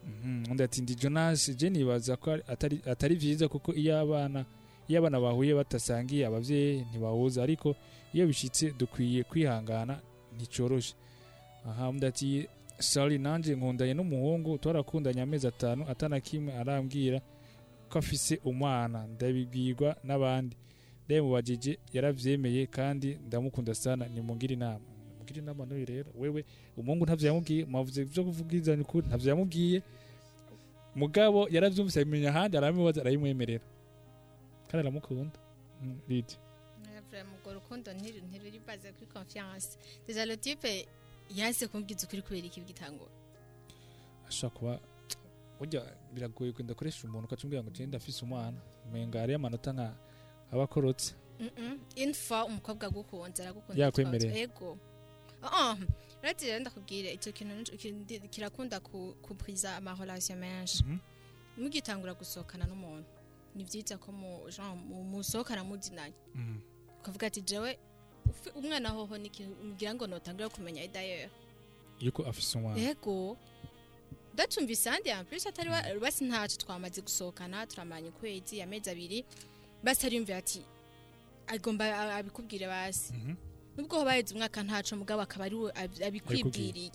Mhm, undi ati ndi jonas je nibaza ko ari- atari, vyiza kuko iyo abana iyo abana bahuye batasangiye abavyeyi ntibahuza ariko iyo bishitse dukwiye kwihangana nticoroshe. Aha undi ati sari nanje nkundanye n'umuhungu twarakundanye amezi atanu atana kimwe arambwira. Ko afise umwana. Ndabibwirwa n'abandi. Ndabimubajije yaravyemeye kandi ndamukunda sana. Nimungire inama. Mugire inama n'uyu rero. Wewe umuhungu ntavyo yamubwiye mwavuze vyo kuvugizanya ukuri ntavyo yamubwiye mugabo yaravyumvise abimenya ahandi arabimubaza arabimwemerera. Kandi aramukunda. Vraiment urwo rukundo ntiruri baze kuri confiance. Déjà le type yanse kumbwiza ukuri kubera iki bw'itangura ashobora kuba burya biragoye kwenda akoresha umuntu ukacumubwira ngo genda afise umwana. Umenga hariyo amanota nka aba akorotse. Fois umukobwa agukunze aragukunda Yakwemereye. twatse. ego. Ah, rati rero ndakubwira icyo kintu kirakunda ku- kubriza amarelation menshi mugitangura gusohokana n'umuntu. Ni byiza ko musohokana muzinanye Mhm. ukavuga ati jewe umwana hoho ni umbwira ngo notangura kumenya d'ailleurs yuko afise umwana. Ego. Ndatumvise ahandi plus atari basi ntacyo twamaze gusohokana turamanye ukwezi amezi abiri. Basi ariyumvira ati agomba abikubwire basi. Mhm. nubwo hoba haheze umwaka ntaco mugabo akaba ari we ab- abikwibwiriye.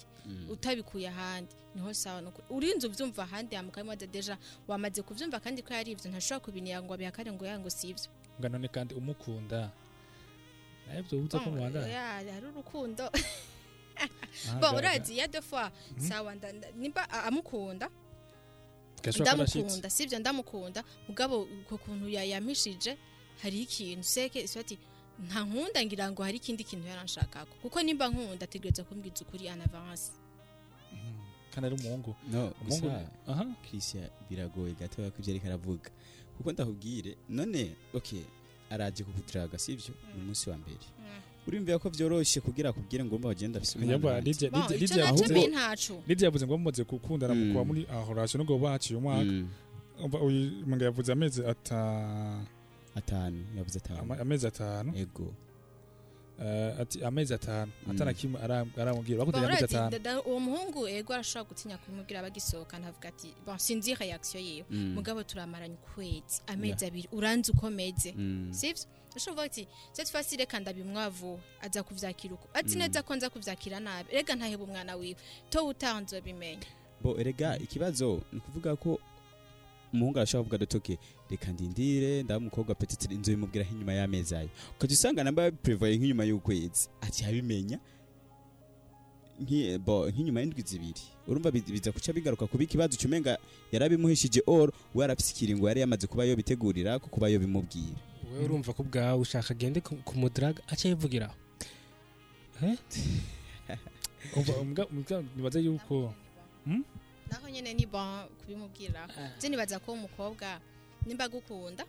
Utabikuye ahandi. Niho sawa nuko urinze uvyumva ahandi hamukamo deja wamaze kuvyumva kandi ko yari ivyo ntashobora kubiniya ngo abihakare ngo yango si nga none kandi umukunda naye byo buza ko mwanda ya, hari urukundo. [laughs] bon ya deux fois Mhm. sawa nimba a- amukunda. Ndamukunda sivyo ndamukunda. Mugabo uko kuntu ya- yampishije hari ikintu seke swati nta nkunda ngira ngo hari ikindi kintu yaranshakako kuko nimba nkunda ategereza kumbwiza ukuri en avance kandi ari umuhungu? Gusa aha. Christian biragoye gatoya ko ibyo ariko aravuga. Kuko ndakubwire none okay araje kukutiraga sivyo ni umunsi wa mbere. Urimvira ko vyoroshe kugira akubwire ngo umva bagenda afise umwana naco yavuze ngo bamaze gukundana mu Mm. kuba muri ahorasyo nubwo baciye umwaka Mm, umva uyu manga yavuze amezi ata atanu yavuze atanu. Amezi atanu? Ego. Eh, ati amezi atanu. Mm. atana kimwe ara- aramubwira. Bakundanye amezi atanu. uwo muhungu ego arashobora gutinya kubimubwira bagisohoka ntavuga ati bon sinzi reaction yiwe Mm. mugabo turamaranye ukwezi. Amezi abiri uranzi uko meze Mm. sivyo ashobora ati cette fois reka ndabimwavu aza kuvyakira uko ati Mm. neza ko nza kuvyakira nabi. Rega ntaheba umwana wiwe. To utanzo bimenya bo erega ikibazo ni ukuvuga ko umuhungu arashobora kuvuga dotoke reka ndindire ndaba umukobwa petitire inzu bimubwira nk'inyuma y'amezi ayo ukajya usanga namba yabiprevoye nk'inyuma y'ukwezi. Ati yabimenya nk'inyuma y'indwi zibiri. Urumva bi- biza kuca bigaruka kuba ikibazo cyumenga yarabimuhishije or we arafise ikiringo yari yamaze kuba yobitegurira ko kuba yobimubwira. Wowe urumva ko ubwawe ushaka agende ku- kumudaraga aca yivugiraho [laughs] umva umva- umva- nibaze yuko naho nyene ni bon kubimubwira. Je nibaza ko umukobwa nimba gukunda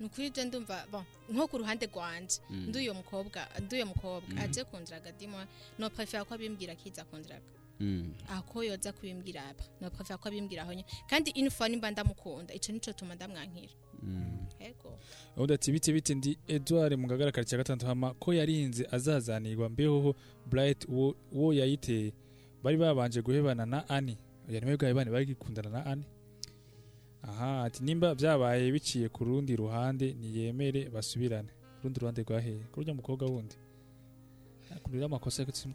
nukuri je ndumva bon nko ku ruhande rwanje Mm. ndi uyo mukobwa ndi uyo mukobwa Mhm. aje kundraga dimo no préfère ko abimbwira kiza kundraga Mm. ako yoza kubimbwira apa no préfère ko abimbwira aho nyene kandi fois nimba ndamukunda ico nico tuma ndamwankira ati bite bite ndi Edouard mu ngagara karitsiye gatandatu hama ko yarinze azazanirwa. Mbeho Bright uwo yayiteye bari babanje guhebana na Ani bwawe bane bari gikundana na Ani aha ati nimba byabaye biciye ku rundi ruhande niyemere basubirane. Ku rundi ruhande rwaheye kurya mukobwa wundi. Kurira amakosa ariko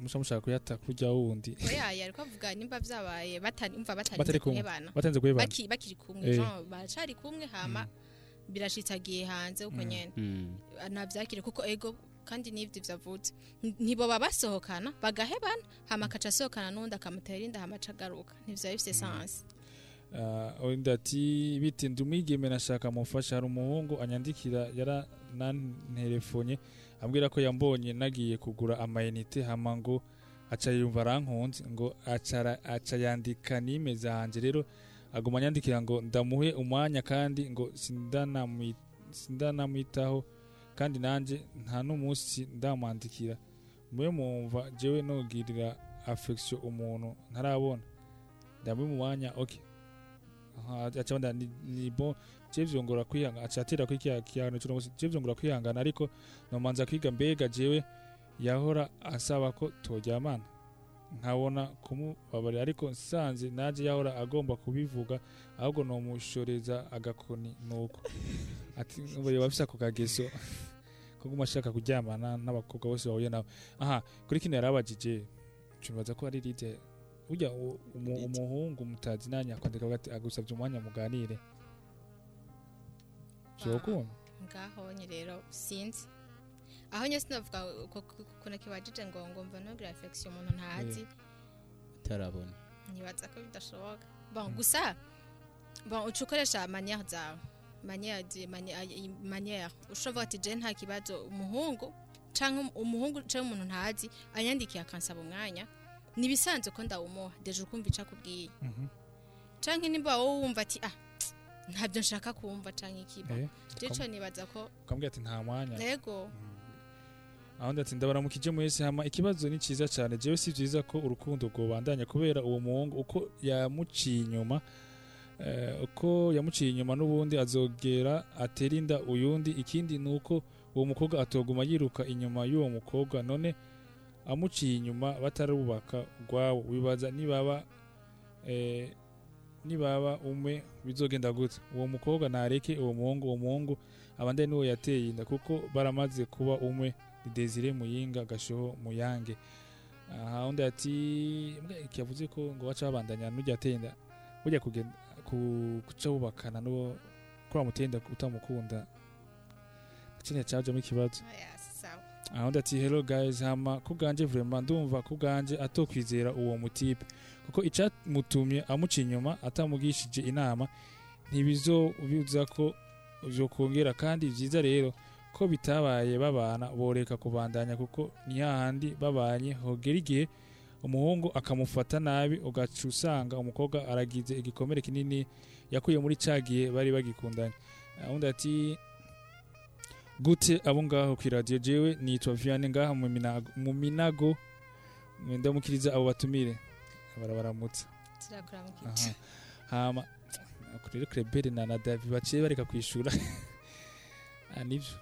muca mushaka kuyata kurya wundi. Oya yariko avuga nimba vyabaye batari umva Batari kumwe. kuhebana batanze guhebana baki bakiri kumwe Eh. Jean baracari kumwe hama birashitsagiye hanze uko Mm. nyene. Mm. navyakire kuko ego kandi n'ivyo vyavutse. Ntiboba basohokana bagahebana hama akaca asohokana n'undi akamutera inda hama aca agaruka. Ntivyo bifise sansi Ah, undi ati bite ndi umwigeme nashaka mufasha hari umuhungu anyandikira yarananterefonye ambwira ko yambonye nagiye kugura amayinite hama ngo aca yumva arankunze ngo aca yandika nime zanje rero aguma anyandikira ngo ndamuhe umwanya kandi ngo sindanamwi- sindanamwitaho kandi nanje nta n'umunsi ndamwandikira. Mube mumva jewe nogirira affection umuntu ntarabona. Ndamuhe umwanya aha aca ni, ni bon je vyongora kwihangana aca atera kuri kiya kiyano cyo munsi je vyongora kwihangana ariko nomanza kwiga mbega jewe yahora asaba ko toryamana. Nkabona kumubabarira ariko nsanze naje yahora agomba kubivuga ahubwo nomushoreza agakoni nuko ati ubu yoba afise ako kageso ko guma ashaka kuryamana n'abakobwa bose bahuye nabo aha kuri kino yarabajije cubaza ko ari Lydia. Burya umuhungu mutazi nanya akwandika ati agusabye umwanya muganire. Vyokunda ngaho nye rero sinzi. Aho nye sinavuga kuna kibajije ngo ngo mva nogira affection umuntu ntazi. Tarabona nibaza ko bidashoboka. Bon gusa uca ukoresha manière zawe manière de- mani- i- manière. Ushobora ati je nta kibazo umuhungu canke umuhungu canke umuntu ntazi anyandikiye akansaba umwanya nibisanzwe ko ndawumuha deje ukumva ico akubwiye Mhm. canke nimba wowe wumva ati ah ntabyo nshaka kumva canke ikiba. Eh, jeco nibaza ko ukambwira ati nta mwanya. Ego aho ndati ndabaramukije mwese hama ikibazo ni cyiza cyane. Jewe si byiza ko urukundo rwobandanya kubera uwo muhungu uko yamuciye inyuma eh, uko yamuciye inyuma n'ubundi azogera atera inda uyundi. Ikindi ni uko uwo mukobwa atoguma yiruka inyuma y'uwo mukobwa. None amuciye inyuma batarubaka urwabo wibaza nibaba eh, nibaba umwe bizogenda gute uwo mukobwa nareke uwo muhungu uwo muhungu abandi n'uwo yateye inda kuko baramaze kuba umwe. Ni Desire Muyinga gashoho Muyange. Aha undi ati mbwa iki yavuze ko ngo waca babandanya n'ujya atenda ujya kugenda ku- kuca wubakana n'uwo kuri wamutenda utamukunda kino cyajemo ikibazo. Oya, sawa aha undi ati hello guys hama kubwanje vraiment ndumva kubwanje atokwizera uwo mutipe. Kuko icamutumye amuca inyuma atamugishije inama ntibizobibuza ko vyokongera kandi vyiza rero ko bitabaye babana boreka kubandanya kuko ni hahandi babanye hogera igihe umuhungu akamufata nabi ugaca usanga umukobwa aragize igikomere kinini yakuye muri ca gihe bari bagikundanye. Undi ati gute abo ngaho ku iradiyo jewe nitwa vianney ngaha mu minago, mu minago. Ndamukiriza abo batumire. Barabaramutsa. Hama rero Krebere na na Davi baciye bareka kwishura. [laughs] Ah, nivyo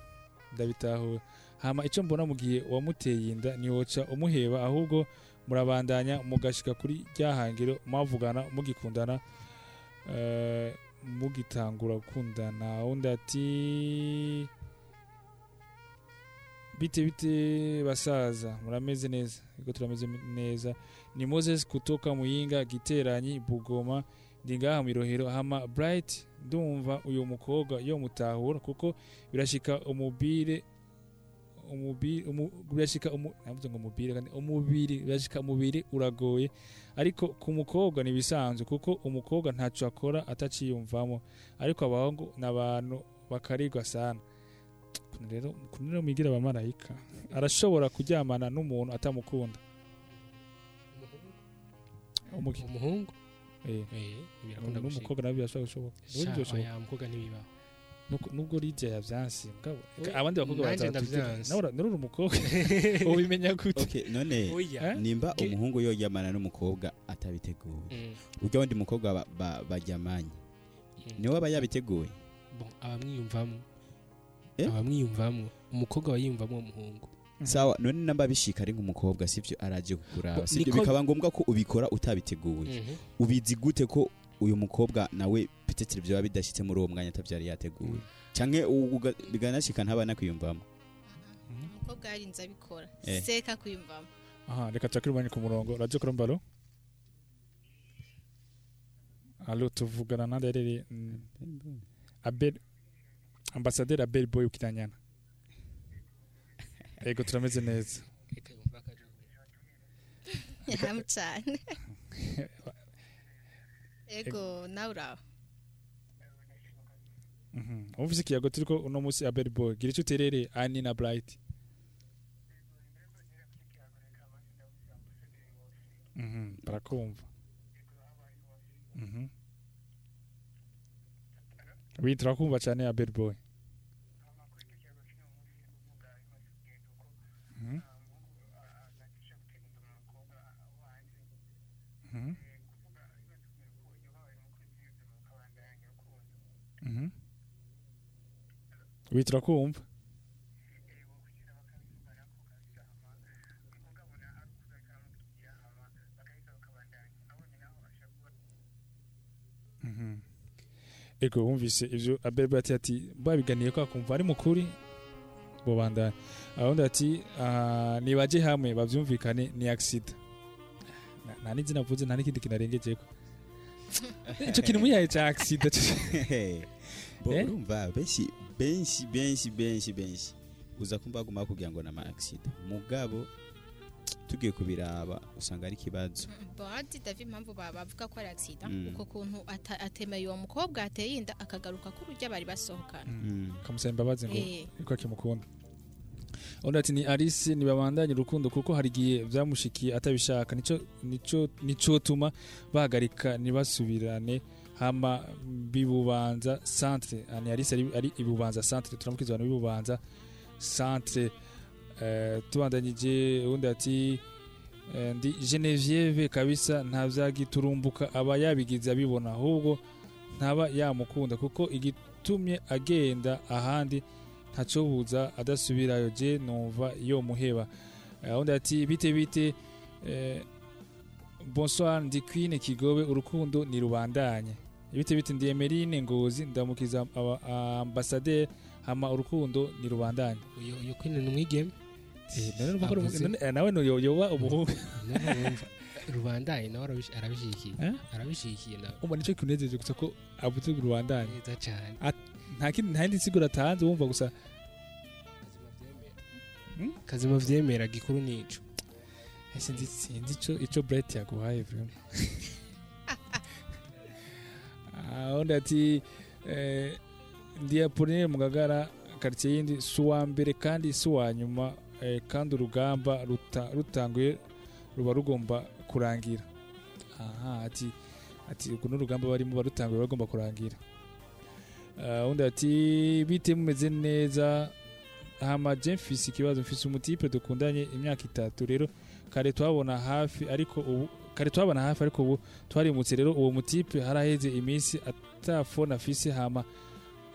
ndabitahura hama icyo mbona mu gihe wamuteye inda ntiwoca umuheba ahubwo murabandanya mugashika kuri ryahangiro mwavugana mugikundana eh, mugitangura gukundana. Undi ati bite bite basaza. Murameze neza. Ego turameze neza. Ni moses kutoka muyinga giteranyi bugoma. Ndi ngaha mu irohero hama bright. Ndumva uyu mukobwa yo mutahura kuko birashika umubire umubiri umu, birashika umu, ngo umubiri kandi umubiri birashika umubiri uragoye. Ariko ku mukobwa nibisanzwe kuko umukobwa ntaco akora ataciyumvamo. Ariko abahungu n'abantu bakarigwa sana. Rero kuno rero mwigira abamarayika arashobora kuryamana n'umuntu atamukunda. Umuhungu? Eh. Eh n'umukobwa na byo birashobora gushoboka nubwo mugabo We- abandi bakobwa ndavyanse. nawe uri umukobwa. [laughs] Ubimenya gute? Okay none Oya. nimba umuhungu yoryamana n'umukobwa atabiteguye Mm. urya wundi mukobwa ba- ba- baryamanye. Niwe aba yabiteguye? Bon, abamwiyumvamo Eh? Abamwiyumvamo. Umukobwa aba yiyumvamo uwo muhungu sawa none namba bishika ari nk'umukobwa sivyo araje kukuraba sivyo bikaba ngombwa ko ubikora utabiteguye. Mhm. ubizi gute ko uyu mukobwa nawe petetre vyoba bidashitse muri uwo mwanya atavyari yateguye? Canke u- uga- biganashika ntaba nakwiyumvamo umukobwa yarinze abikora Eh. seka kwiyumvamo. Aha reka umwanya ku murongo. Radio korombalo alo tuvugana nande yarere mm, abel ambasaderi abel boy ukitanyana. Ego turameze neza. Hamwe cyane ego nawe uraho. Mhm. umvise ikiyago turiko uno munsi abel boy. Gira ico uterere ani na bright Mhm, barakumva Mhm. oui turakumva cyane abel boy Mhm. Mhm. Mhm. oui turakumva Mhm. ego wumvise ivyo abel ati ati babiganiye ko akumva ari mu kuri bobandanya ahundi ati ah, nibaje hamwe bavyumvikane ni Na- nta n'izina avuze nta n'ikindi kinarengejeko [laughs] ico kintu muyaye Bo, Eh? [laughs] urumva benshi benshi benshi benshi benshi uza kumva baguma kugira ngo nama accident mugabo tugiye kubiraba usanga ari ikibazo bodi davi impamvu ba- bavuga ko ari agisida Mm. uko kuntu ata- atemeye uwo mukobwa ateye inda akagaruka ko urujya bari basohokana. Kamusaba imbabazi ngo Eh. yuko akimukunda undi ati ni alice ntibabandanye urukundo kuko hari igihe byamushikiye atabishaka. Nico nico nico tuma bahagarika ntibasubirane. Hama bibubanza centre. Ah, ni alice ari, ibubanza centre. Turamukiza abantu bibubanza centre. Eh, tubandanyije undi ati eh, ndi Genevieve kabisa nta vyagiturumbuka aba yabigize abibona. Ahubwo ntaba yamukunda kuko igitumye agenda ahandi ntacobuza adasubirayo. Je numva yo muheba Eh, undi ati bite bite bonsoir ndi Queen Kigobe urukundo ni rubandanye. Bite bite ndi Emeline Ngozi ndamukiza aba- ambasaderi hama urukundo ni rubandanye uyu uyu kwine ni umwigeme. Eh, eh, nawe yoba umuhungu [laughs] none wumva rubandaye nawe arabish- arabishikiye. Eh? arabishikiye nawe. Umva ni cyo kinejeje gusa ko avuze rubandanye neza cyane nta kindi nta yindi siguro atanze wumva gusa. Kazima vyemera. Gikuru nico Eh, sinzi ico ico Brett yaguhaye vraiment [laughs] undi ati eh, ndi Apollinaire Mugagara quartier yindi si uwa mbere kandi si uwa nyuma eh, kandi urugamba ruta, rutanguye ruba rugomba kurangira. Aha ati ati uku n'urugamba barimo barutanguye bagomba kurangira. Uh, undi ati bite mumeze neza hama je mfise ikibazo mfise umutipe dukundanye imyaka itatu rero kare twabona hafi ariko ubu kare twabona hafi ariko ubu twarimutse rero uwo mutipe haraheze iminsi atafona afise hama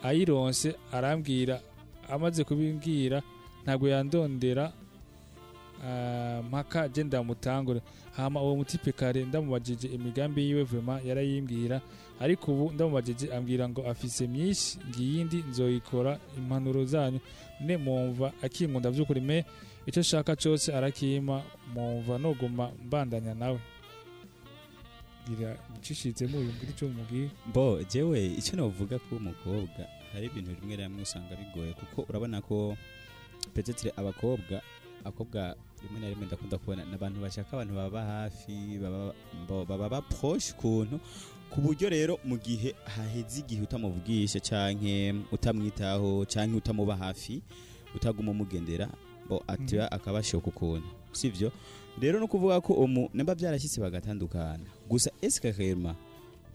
ayironse arambwira amaze kubimbwira ntabwo yandondera ah, mpaka je ndamutangure hama uwo mutipe kare ndamubajije imigambi yiwe vraiment yarayimbwira ariko ubu ndamubajije ambwira ngo afise myinshi ngiyindi nzoyikora impanuro zanyu. Ne mumva akinkunda vy'ukuri me icyo shaka cyose arakima mumva noguma mbandanya nawe. Gira ncishitsemo uyu mbwira icyo mubwiye bo jewe icyo navuga ko umukobwa hari ibintu rimwe na rimwe usanga bigoye kuko urabona ko petetre abakobwa abakobwa rimwe na rimwe ndakunda kubona ni abantu bashaka abantu baba hafi baba baproche ukuntu ku buryo rero mu gihe haheze igihe utamuvugisha canke utamwitaho canke utamuba hafi utaguma umugendera atiba akabashoka ukuntu. Sivyo rero no kuvuga ko umu nimba byarashyitse bagatandukana. Gusa eske rema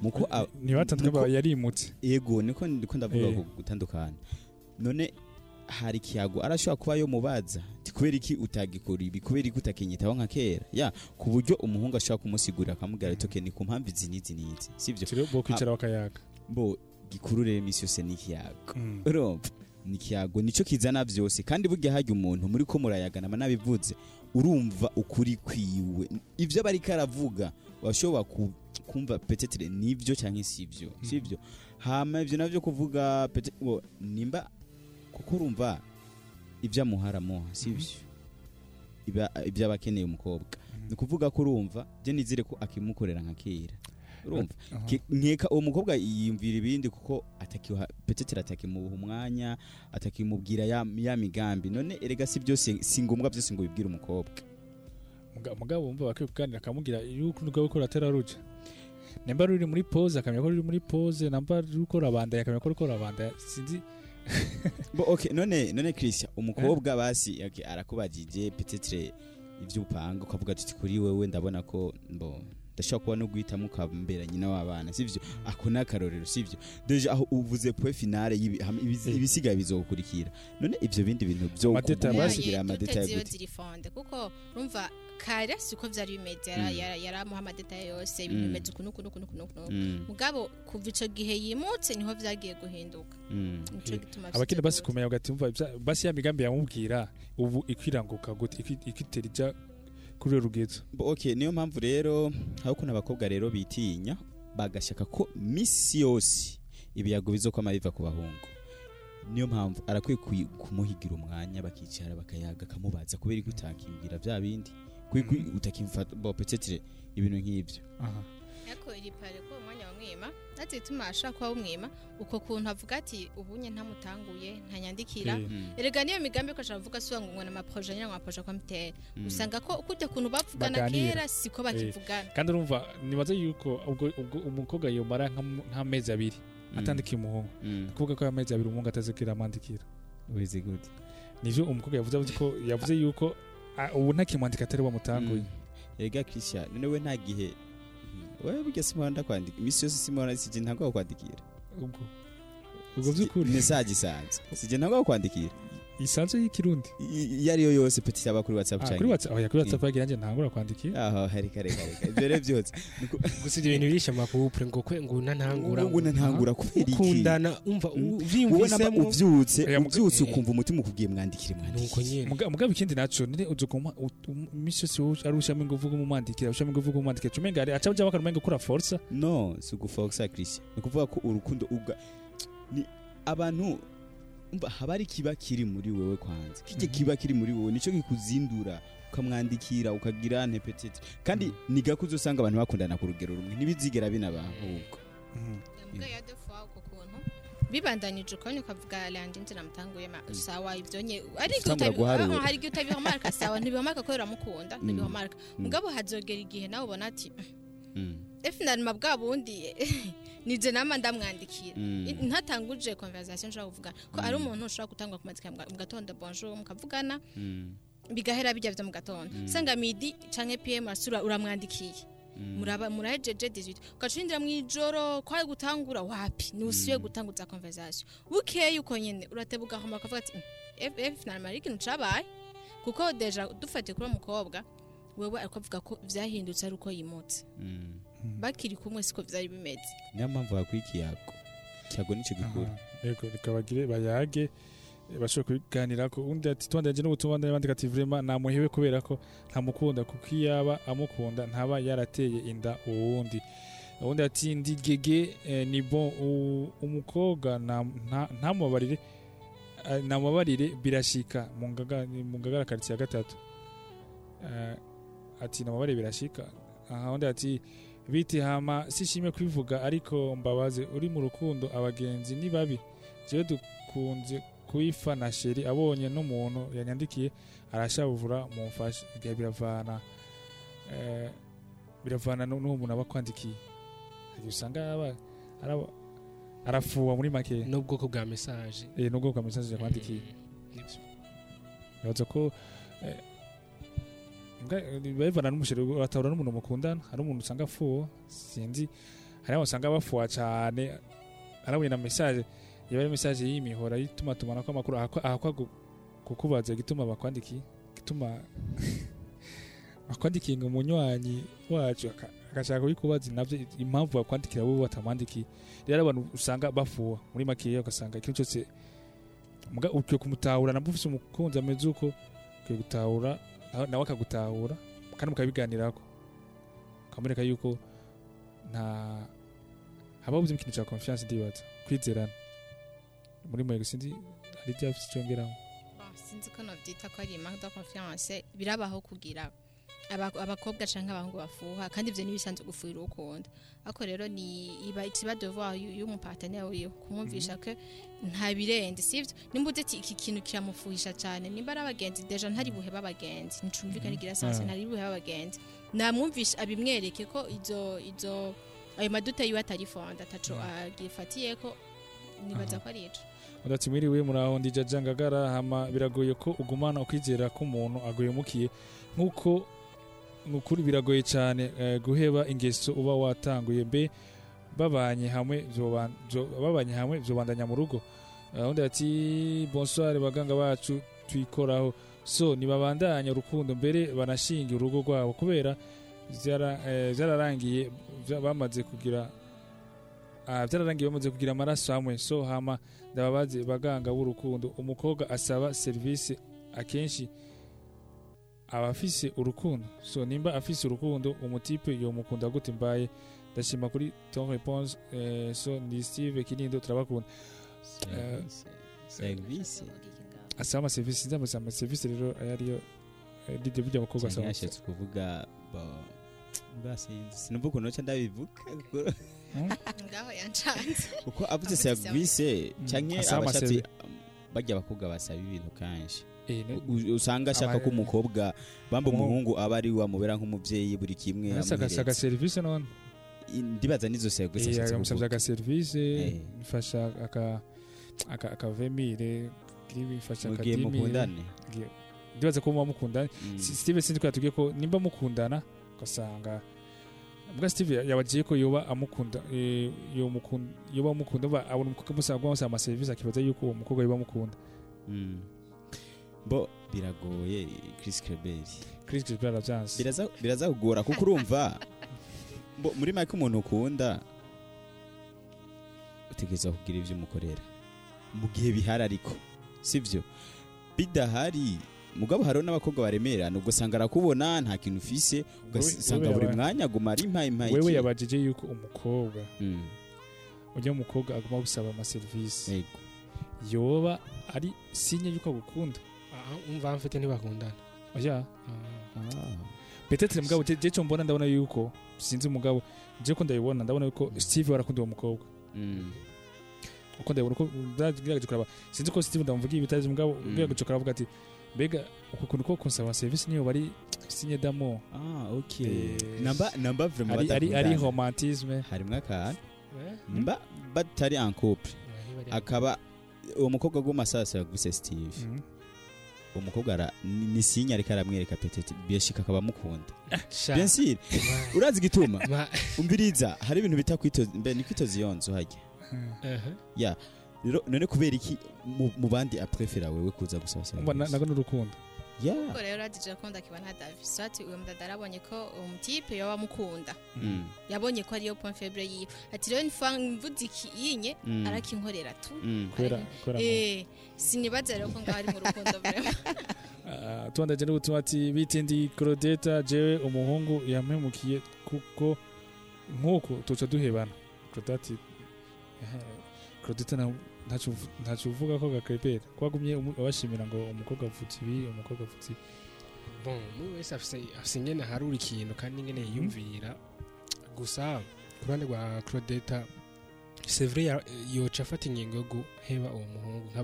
muko a- ntibatandukanye muko- yarimutse. Yego niko ndiko ndavuga Eh. ku gutandukana. None hari ikiyago arashobora kuba yo mubaza kubera iki utagikora ibi? Kubera iki utakinyitaho nka kera? Ya ku buryo umuhungu ashobora kumusigurira akamubwira ati ni ku mpamvu izi n'izi n'izi rero bo kwicara bakayaga. Bo gikuru rero iminsi yose ni ikiyago Mm. urumva? Ni ikiyago ni cyo kizana byose. Kandi burya hajya umuntu muri ko murayagana aba nabivuze urumva ukuri kwiwe. Ibyo aba ariko aravuga washobora ku- kumva petetere ni byo cyangwa si ibyo si ibyo hama ibyo na byo kuvuga nimba kuko urumva ibyo amuhara amuha si ibyo Iba- ibyo aba akeneye umukobwa ni ukuvuga ko urumva byo nizere ko akimukorera nka kera. Urumva? Nkeka uwo mukobwa yiyumvira ibindi kuko atakiha petetere atakimuha umwanya atakimubwira ya, migambi. None erega si byose si ngombwa byose ngo bibwire umukobwa. Muga- mugabo wumva bakwiye kuganira akamubwira yuko rwawe ko ratera ruja nimba ruri muri pause akamenya ko ruri muri pause namba ruko rabandaye akamenya ko ruko rabandaye sinzi. Bo, okay, none none Christian umukobwa basi okay, arakubajije petetre ibyo upanga ukavuga ati kuri wewe ndabona ko mbo ndashobora kuba no guhitamo ukambera nyina w'abana sivyo ako ni akarorero sivyo deje aho uvuze poe finale Eh. ibisigaye bizokurikira none ivyo bindi bintu basi- kugira amadeta kuko urumva kare siko vyari bimeze. Mm. yara- yaramuha amadeta yose ibintu Mm. bimeze uku nuku nuku nuku nuku. Nuku. Mm, mugabo kuva ico gihe yimutse ni ho vyagiye guhinduka. Nico gituma abakene basi kumenya ugati basi ya migambi yamubwira ubu ikwiranguka gute? Ikwi- ikwitera ija kuri Bo, okay niyo mpamvu rero hari ukuntu abakobwa rero bitinya bagashaka ko misi yose ibiyago bizokwama biva ku bahungu. Niyo mpamvu arakwiye kumuhigira umwanya bakicara bakayaga akamubaza kubera ko utakimbwira bya bindi. Kubera ko utakimfata bo petetre ibintu nk'ibyo. Aha. Ariko iri pare ko umwanya wamwima ati tuma ashaka kuba umwima uko kuntu avuga ati ubunye ntamutanguye ntanyandikira. Eh, Mm, erega niyo migambi ko ashaka kuvuga suba ngo na maproje nyine amaproje kwa mtera mm. usanga ko kujya kuntu bavugana kera siko bakivugana. kandi urumva nibaza yuko ubwo ubwo umukobwa yomara nk'am- nk'amezi abiri Mm, atandikiye umuhungu. Kuvuga ko amezi abiri umuhungu atazikira amwandikira. Wizi gute nivyo umukobwa yavuze avuze ko yavuze yuko ubu ntakimwandika atari wamutanguye erega Christian none we nta gihe Wewe burya simora ndakwandika. Imisi yose simora sije ntabwo kwandikira. Ubwo. By'ukuri. Message isanzwe sije ntabwo kwandikira. Isanzwe y'ikirundi iyo ariyo yose petit aba kuri whatsapp Ah, canke? kuri whatsapp oya kuri whatsapp yagira nje ntangura kwandikira. Aho hari kare kare ibyo rero byose. [laughs] Gusa ibyo bintu birisha amakupure ngo kwe ngo unantangura ngo ntangura kubera iki ukundana umva Mm. u- wowe namba uvyiyumvisemo uvyutse uvyutse eh. ukumva umutima ukubwiye mwandikire mwandikire. Mugabo ikindi naco nire uzoguma imisi yose wowe ari ushamo ingufu kumumwandikira ushamo ingufu kumumwandikira cumenga ari aca ujya bakarumenga kura force no si ugufoxa christian. Ni ukuvuga ko urukundo ubwa ni abantu haba ari kiba kiri muri wewe kwanza? Kijye kiba kiri muri wewe? Nico kikuzindura ukamwandikira ukagira ntepetete kandi ni gako uzosanga abantu bakundana ku rugero rumwe ntibizigera binaba ahubwo. Mbwa ya defa uko kuntu. Bibandanyije ukabona ukavuga landi nzira mutanguye ma sawa ibyo nye ariko guharura. ah, hari igihe utabihomarka sawa. Ntibihomarka ko uramukunda Mm. ntibihomarka Mm. mugabo hazogera igihe nawe ubona ati Mm. efinalima bwa bundi. [laughs] nije nama ndamwandikira Mm. I- ntatanguje conversation nshobora kuvuga. Ko ari umuntu ushobora gutangwa kumandika mu ga- mu gatondo bonjour mukavugana. Mm. bigahera bijya byo mu gatondo. Mm. sanga midi canke pm asura uramwandikiye. Mm. muraba murahejeje 18 ugacinjira mu ijoro kwari gutangura wapi? Nusuye gutanguza conversation. Bukeye uko nyene. Urateba ugahoma ukavuga ati ff ari ikintu cabaye? Kuko deja dufatiye kuri uwo mukobwa wewe ariko avuga ko vyahindutse ari uko yimutse. Mm. Bakiri kumwe siko vyari bimeze. Niyo mpamvu hakwiye ikiyago ikiyago ni cyo gikuru yego rikabagire bayage. Eh, bashobora kubiganirako. Undi ati twandaje n'ubutumwa ndabandika ati vraiment namuhebe kubera ko ntamukunda kuko iyo yaba amukunda ntaba yarateye inda uwundi. Uwundi ati ndi gege eh, ni bon umukobwa ntamubabarire. Eh, namubabarire birashika. Mu ngaga mu ngagara quartier ya gatatu. Eh, ati namubabarire birashika. Aha undi ati biti hama sishimye kwivuga ariko mbabaze uri mu rukundo abagenzi ni babi. Jewe dukunze kuifa na sheri abonye n'umuntu yanyandikiye arashavura mumfashe. Igihe biravana eh, biravana nu- n'uwo muntu aba akwandikiye. Usanga arafuwa muri make. N'ubwoko bwa message. Eh, n'ubwo bwa message yakwandikiye. Ko eh, eh, bivana n'umusheri uratahura n'umuntu mukundana hari umuntu usanga afuwa sinzi hari usanga bafuwa cyane arabonye na message yaba ari message y'imihora yituma tumana ko amakuru ahakwa kukubaza gituma bakwandikiye gituma [laughs] bakwandikiye ngo umunywanyi wacu aka- agashaka kubikubaza navyo impamvu bakwandikira wowe batamwandikiye rero abantu usanga bafuwa muri makeya ugasanga ikintu cyose ukwiye kumutahura nabwo ufise umukunzi ameze uko ukwiye gutahura nawe- akagutahura kandi mukabiganirako. Ukamwereka yuko nta haba buzima ikintu cya confiance ndibaza. Kwizerana. Muri mwego sinzi hari ibyo afite icyongeraho Bon, sinzi ko novyita ko ari manque de confiance. Birabaho kugira abakobwa canke abahungu bafuha kandi ivyo nibisanzwe gufuhira ukunda ariko rero ni iba ikiba devoir yu- y'umupartenaire wiwe kumwumvisha ko nta birenze sivyo nimba uzi ati iki kintu kiramufuhisha cane. Nimba ari abagenzi deja ntari buheba abagenzi nicumvikana igira sanse Ah. ntari buheba abagenzi namwumvisha abimwereke ko izo izo ayo maduta yiwe atari fonda ataco agifatiyeko nibaza ko ari ico udati mwiriwe muraho ndi jaja ngagara hama biragoye ko ugumana ukwizera ko umuntu aguhemukiye nk'uko nukuri biragoye cyane eh, guheba ingeso uba watanguye mbe babanye hamwe babanye hamwe vyobandanya mu rugo. Eh, undi ati bonsoir baganga bacu twikoraho so nibabandanya urukundo mbere banashinga urugo rwabo kubera vyara- eh, bamaze kugira ah, vyararangiye bamaze kugira amaraso hamwe. So hama ndababaze baganga b'urukundo umukobwa asaba serivisi akenshi aba afise urukundo. So nimba afise urukundo umutipe yomukunda gute? Mbaye ndashima kuri ton réponse eh, so ndi steve kinindo turabakunda. Eh, serivisi asaba amaserivisi sinzi ama- amaserivisi rero ayo ariyo eh, DJ burya abakobwa asaba. yashatse kuvuga ba- basinzi sinumva ukuntu noca ndabivuga. Kuko- ngaho yancanze. Kuko avuze asaba abashatse amaservi- barya abakobwa basaba ibintu kanshi Eh, usanga ashaka ko umukobwa bamba Umu- umuhungu aba ari we amubera nk'umuvyeyi buri kimwe amuhereza. agaserivisi none ndibaza nizo serivisi yamusabye agaserivisi Eh. aka aka akavemire gihe akadimire ndibaza ko muba mukundana Mm. Steve sinzi ko yatubwiye ko nimba mukundana ugasanga mbwa steve yabagiye ko yoba amukunda eh, yomukunda- yoba amukunda abona umukobwa amusaba amusaba amaserivisi akibaza yuko uwo mukobwa yoba amukunda Mm. Bo biragoye Chris Kreberi chris Gilbert aravyanse biraza biraza kugora kuko urumva. [laughs] Bo muri make umuntu ukunda utegereza kugira ibyo umukorera. Mu gihe bihari ariko sibyo bidahari mugabo hariho n'abakobwa baremerana ugasanga arakubona nta kintu ufise ugasanga buri mwanya aguma ari impaye impaye wewe yabajije yuko umukobwa Mm, ujya umukobwa aguma gusaba amaserivisi yoba ari sinye yuko agukunda. Umva mfite ntibakundana. Oya. Petetre mugabo je je cyo mbona ndabona yuko sinzi umugabo je ko ndabibona ndabona yuko Steve barakunda uwo mukobwa. Mm. uko ndabibona uko ndagerageje kuraba sinzi ko Steve ndamuvugiye ibitazi mugabo Mm. ngerageje kuravuga ati mbega uko kuntu ko konsaba service niyo bari sinye damo ah okay Eh, namba namba vraiment ari ari ari romantisme. Harimwo akantu Eh? nimba batari en couple. Akaba uwo mukobwa w'umasasa yaguse Steve. Mhm. uwo mukobwa ara- ni sinya ariko aramwereka petete. Biyashika akaba amukunda. Sûr. Ma- urazi igituma? [laughs] Ma- umviriza hari ibintu bita kwitoza ni kwitoza iyo nzu hajya. Aha. ya. Rero none kubera iki mu- bandi aprefera wewe kuza gusaba service? nago n'urukundo. Ubwo rero radije akunda akibona davis ati uyu mudada arabonye ko uwo mutipe yoba amukunda. Mm. yabonye ko ariyo point faible yiwe. Ati rero mvuze iki yinye Mm. arakinkorera tu. Mm. kubera kubera ngo- eh sinibaza rero ko ngaho ari mu rukundo [laughs] vraiment. Ah, tubandaje n'ubutumwa ati bitindi Claudeta jewe umuhungu yampemukiye kuko nk'uko tuca duhebana. Claudeta ati "Eh, Ntaco uvuga ko gakrepera kwagumye umu- abashimira ngo umukobwa avutse ibi umukobwa avutse ibi. Bon umwe wese afise ingene harura ikintu kandi ingene yiyumvira. Gusa ku ruhande rwa vrai ya- yoca afata ingingo yo guheba uwo muhungu nka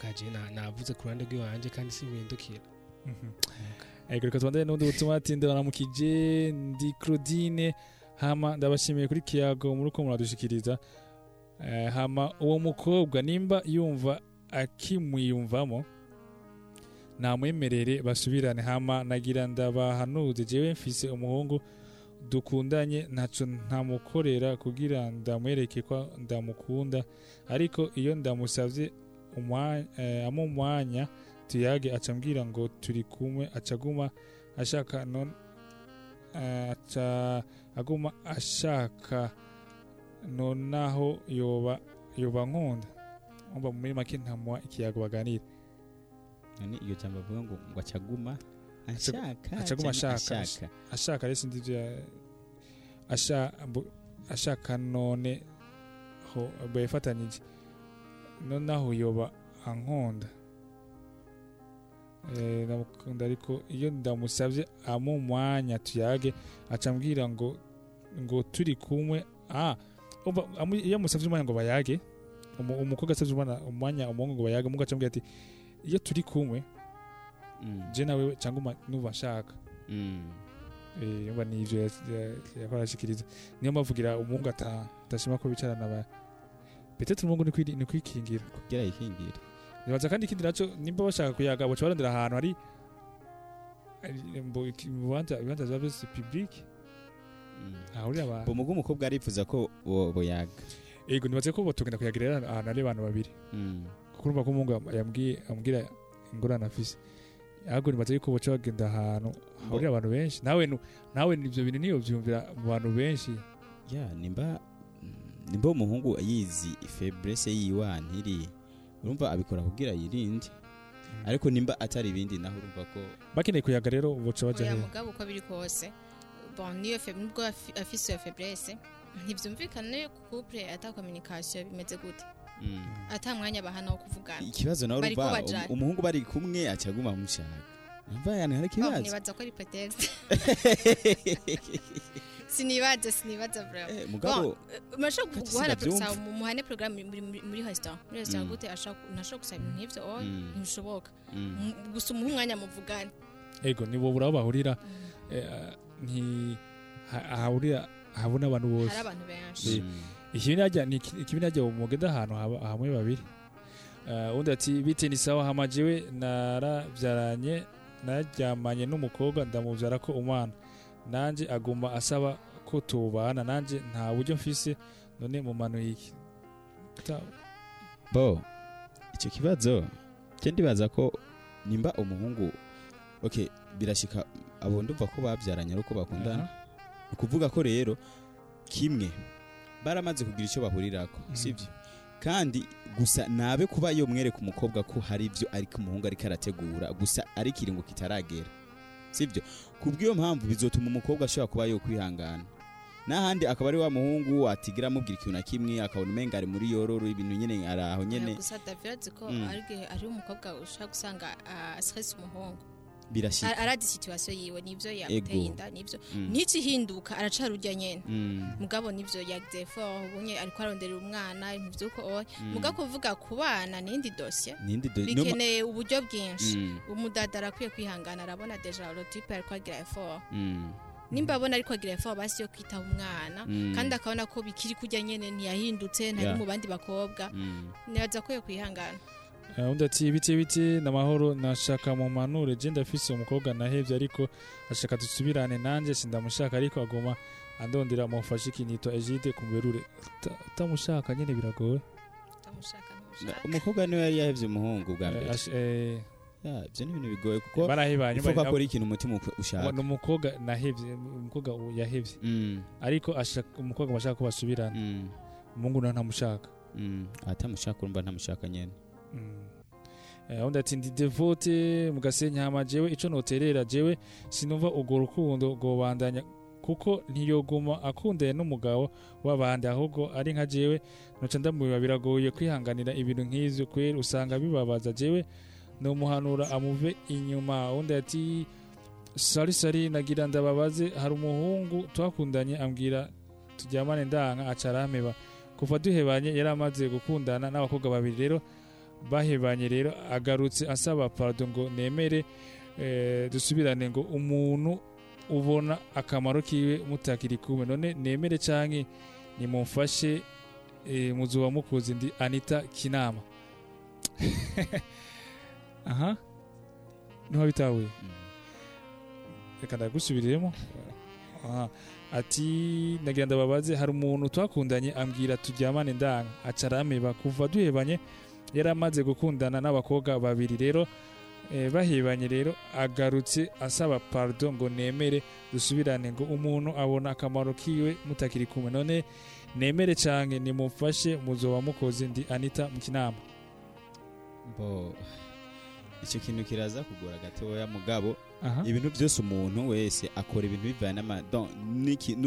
bwaje na- navuze ku ruhande rw'iwanje kandi simpindukira Ego reka tubandane n'ubundi butumwa ati ndabaramukije ndi Claudine hama ndabashimiye kuri kiyago muri uko muradushikiriza. Hama uwo mukobwa nimba yumva akimwiyumvamo namwemerere basubirane. Hama nagira ndabahanuze jewe mfise umuhungu dukundanye ntaco ntamukorera kugira ndamwereke ko ndamukunda. Ariko iyo ndamusavye umwa- eh, amu umwanya tuyage aca ambwira ngo turi kumwe aca aguma ashaka non eh, aca aguma ashaka nonaho yoba yoba nkunda. Umva muri make ntamuha ikiyago baganira none iyo jambo avuga ngo ngo acaguma ashaka. acaguma ashaka ashaka rero sinzi ibyo ashaka none ho bayifatanyije nonaho yoba ankunda. Eh, ndamukunda ariko iyo ndamusabye amu umwanya tuyage aca ambwira ngo ngo turi kumwe ah iyo amusabye umwanya ngo bayage. Umu- umukobwa asabye umwanya- umuhungu ngo bayage umuhungu aca ambwira ati iyo turi kumwe Mm. je nawe cyangwa numva nshaka? Mm. Eh, yumva ni ivyo yakora ashikiriza. Niyo mpavugira umuhungu ata- atashima ko bicarana ba petete umuhungu ni kwikingira. Kugira yikingira nibaza kandi ikindi naco nimba bashaka kuyaga baca barondera ahantu hari ibibanza biba byose public. Mm. hahurira abantu bo mugo umukobwa arifuza ko bo- boyaga ego nibaze ko botugenda kuyagira ahantu hari abantu babiri. Mm. kuko urumva ko umuhungu yam- yambwiye ambwira ingorane afise. Ahubwo nibaze yuko boca bagenda ahantu hahurira abantu benshi. Nawe nawe ivyo bintu niyo vyumvira mu bantu benshi. Ya nimba mm, nimba umuhungu yizi faiblesse yiwa ntiri urumva abikora kugira yirinde. Ariko nimba atari ibindi naho urumva ko bakeneye kuyaga rero boca baja oya hehe mugabo uko biri kose. Bon niyo fe nubwo afi- afise iyo faiblesse ntivyumvikana iyo couple ata communication bimeze gute? Mm. ata mwanya bahana wo kuvugana. Ikibazo nawe urumva um- umuhungu bari kumwe acaguma mushaka numva yani hari Bon, ikibazo? nibaza ko ari pretext [laughs] sinibaza sinibaza vraiment Eh, mugabo sinavyumva. gusaba mu- muhane programme muri restaurant. Muri restaurant Mm. gute ashaka ntashobora gusaba ibintu nk'ivyo. Oya Mm. ntibishoboka. M- gusa umuha umwanya muvugane. Ego ni bo buraho hahurira habona abantu bose. Hari abantu benshi. Mm. ikibi najya ni iki- ikibi najya mugenda ahantu hamwe babiri. Eh, undi ati bite ni sawa hama jewe narabyaranye naryamanye n'umukobwa ndamubyara ko umwana. Nanje aguma asaba ko tubana. Nanje nta buryo mfise none mumanuye iki bo icyo kibazo? Cyo ndibaza ko nimba umuhungu okay birashika abo ndumva ko babyaranye ari uko bakundana. Ni ukuvuga ko rero kimwe baramaze kugira icyo bahurirako Mhm. sibyo kandi gusa nabe kuba yo mwereka umukobwa ko hari ibyo ariko umuhungu ariko arategura gusa ari ikiringo kitaragera sibyo kubw'iyo mpamvu bizotuma umukobwa ashobora kuba yo kwihangana n'ahandi akaba ari wa muhungu atigira amubwira ikintu na kimwe akabona umenga ari muri yororo ibintu nyene ari aho nyene. Gusa david ko Mm. ari umukobwa ushobora gusanga ah, stress umuhungu. Birashika Ar- arazi situation yiwe nivyo Ego. yamuteye inda nivyo Mm. ntikihinduka aracarurya nyene. Mm. mugabo nivyo yagize fort ubunye ariko aronderera umwana ibintu vyuko oya Mm. mugabo kuvuga ku bana n'indi dossier N'indi do- bikeneye uburyo bwinshi. Umudada arakwiye kwihangana arabona deja lotipe ariko agira Mm. nimba abona ariko agira effort basi yo kwitaho umwana. Kandi akabona ko bikiri kurya nyene ntiyahindutse ntari mu bandi bakobwa. Nibaza ko yo kwihangana. Undi ati biti biti n'amahoro nashaka mu manure. Je ndafise umukobwa nahevye ariko ashaka dusubirane nanje sindamushaka ariko agoma andondera mufashe ikinito Egide kumberure Ta- utamushaka nyene biragoye. Umukobwa ni we yari yahevye umuhungu bwa Eh, mbere eh, Ya, ivyo ni ibintu bigoye kuko barahebanye ifuko bari- akora ikintu umutima uko- ushaka. Ni umukobwa nahevye umukobwa yahevye. Mm. ariko ashaka umukobwa bashaka ko basubirana. Mm. umuhungu nawe ntamushaka. Mm. atamushaka urumva ntamushaka nyene. Eh, undi ati ndi devote mu gasenyi hama jewe ico noterera jewe sinumva urwo rukundo rwobandanya kuko ntiyoguma akundanye n'umugabo w'abandi ahubwo ari nka jewe noca ndamubiba biragoye kwihanganira ibintu nk'ivyo kwera usanga bibabaza jewe nomuhanura amuve inyuma. Undi ati sari sari nagira ndababaze hari umuhungu twakundanye ambwira turyamane ndanka aca arampeba kuva duhebanye yari amaze gukundana n'abakobwa babiri rero bahebanye rero agarutse asaba pardon ngo nemere eh, dusubirane ngo umuntu ubona akamaro kiwe mutakiri kumwe. None nemere canke nimumfashe eh, muzuba mukuzi ndi Anita Kinama. [laughs] Aha. Niho bitahuye. Reka ndagusubiriremo. Aha. Ati nagira ndababaze hari umuntu twakundanye ambwira turyamane ndanga. Aca arameba kuva duhebanye yari amaze gukundana n'abakobwa babiri rero eh, bahebanye rero agarutse asaba pardon ngo nemere dusubirane ngo umuntu abona akamaro kiwe mutakiri kumwe. None nemere canke nimumfashe muzoba mukoze ndi Anita mu kinama bo icyo kintu kiraza kugora gatoya mugabo ibintu byose umuntu wese akora ibintu bivana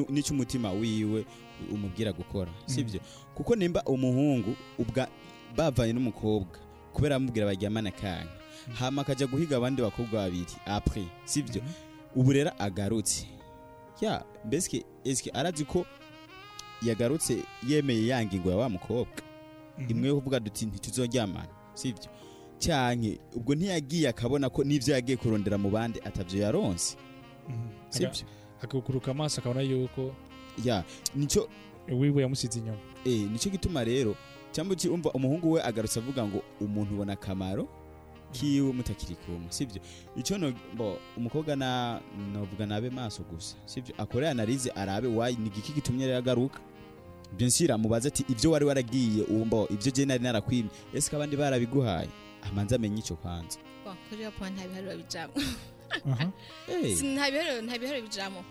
n'icyo umutima wiwe umubwira gukora sibyo kuko nimba umuhungu ubwa bavanye n'umukobwa kubera amubwira baryamana kanya hama akajya guhiga abandi bakobwa babiri apre sibyo ubu rero agarutse. Ya mbese eske arazi ko yagarutse yemeye ya ngingo ya wa mukobwa. Imwe yo kuvuga duti ntituzoryamana sibyo cyanke ubwo ntiyagiye akabona ko n'ivyo yagiye kurondera mu bandi atavyo yaronse. Sibyo akaguruka amaso akabona yuko ya nico wiwe yamusize inyuma. Eh nico gituma rero cyangwa umva umuhungu we agarutse avuga ngo umuntu ubona akamaro kiwe mutakiri kumwe sibyo? Ico no bo umukobwa na novuga nabe maso gusa sibyo? Akore analize arabe wayi ni igiki gitumye rero agaruka? Sûr amubaza ati ivyo wari waragiye umbo ivyo je nari narakwimye. Ese abandi barabiguhaye amanza amenye ico kwanza. Iyo point nta biharuro bijamo Eh. Nta biharuro bijamo.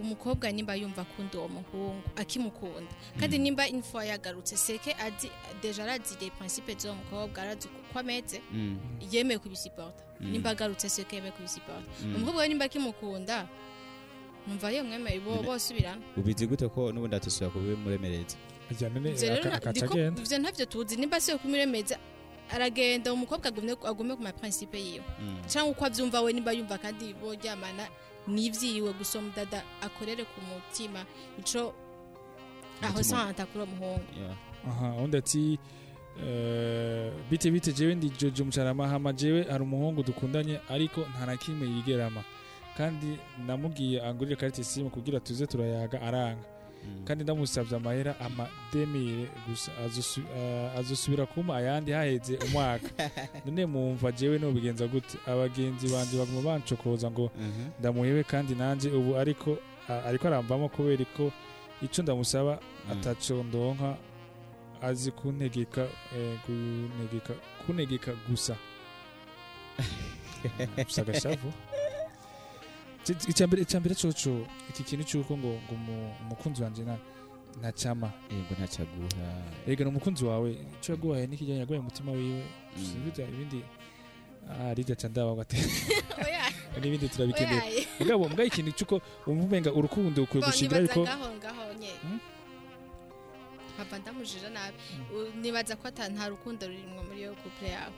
Umukobwa nimba yumva akunda uwo muhungu akimukunda. Kandi nimba info yagarutse seke azi deja arazi les principes z'uwo mukobwa arazi uko ameze Mm. yemeye kubisiporta Mm. nimba agarutse seke yemeye kubisiporta Mm. umukobwa we nimba akimukunda numva yemwemeye bo None- bosubirana ubizi gute ko n'ubundi atusubira kubimuremereza? Ivyo ntavyo tuzi. Nimba siyo kumuremeza aragenda umukobwa agume ku maprincipe yiwe. Mm. cyangwa uko abyumva we nimba yumva kandi boryamana n'ivyiwe gusa umudada akorere ku mutima ico aho santa kuri uwo muhungu. Aha undi ati eh, bite bite jewe ndi jojo mucarama hama jewe hari umuhungu dukundanye ariko nta na kimwe yigerama. Kandi namubwiye angurire karite simu kugira tuze turayaga aranga. Kandi ndamusabye amahera ama demire gusa eh, azosubira kuma ayandi haheze umwaka. [laughs] None mumva jewe nobigenza gute? Abagenzi banje baguma bancokoza ngo Mhm. ndamuhebe kandi nanje ubu ariko ariko arambamo kubera ko ico ndamusaba ataco ndonka azi kuntegeka eh, kuntegeka gusa. [laughs] Gusa agashavu Icambere coco iki kintu cyuko ngo ngo umu- umukunzi wanje na ntacama yego ntacaguha ega ni umukunzi wawe ico yaguhaye nikijyanye yaguhaye umutima wiwe. Ibindi ah rijya ca ndaba gate oya. [laughs] N'ibindi turabikeneye mugabo mbwa ikintu cyuko umva umenga urukundo ukwiye gushingira nibaza ariko ngaho ngaho nye. Papa ndamujije nabi. U- nibaza ko nta rukundo rurimwo muri iyo couple yawe.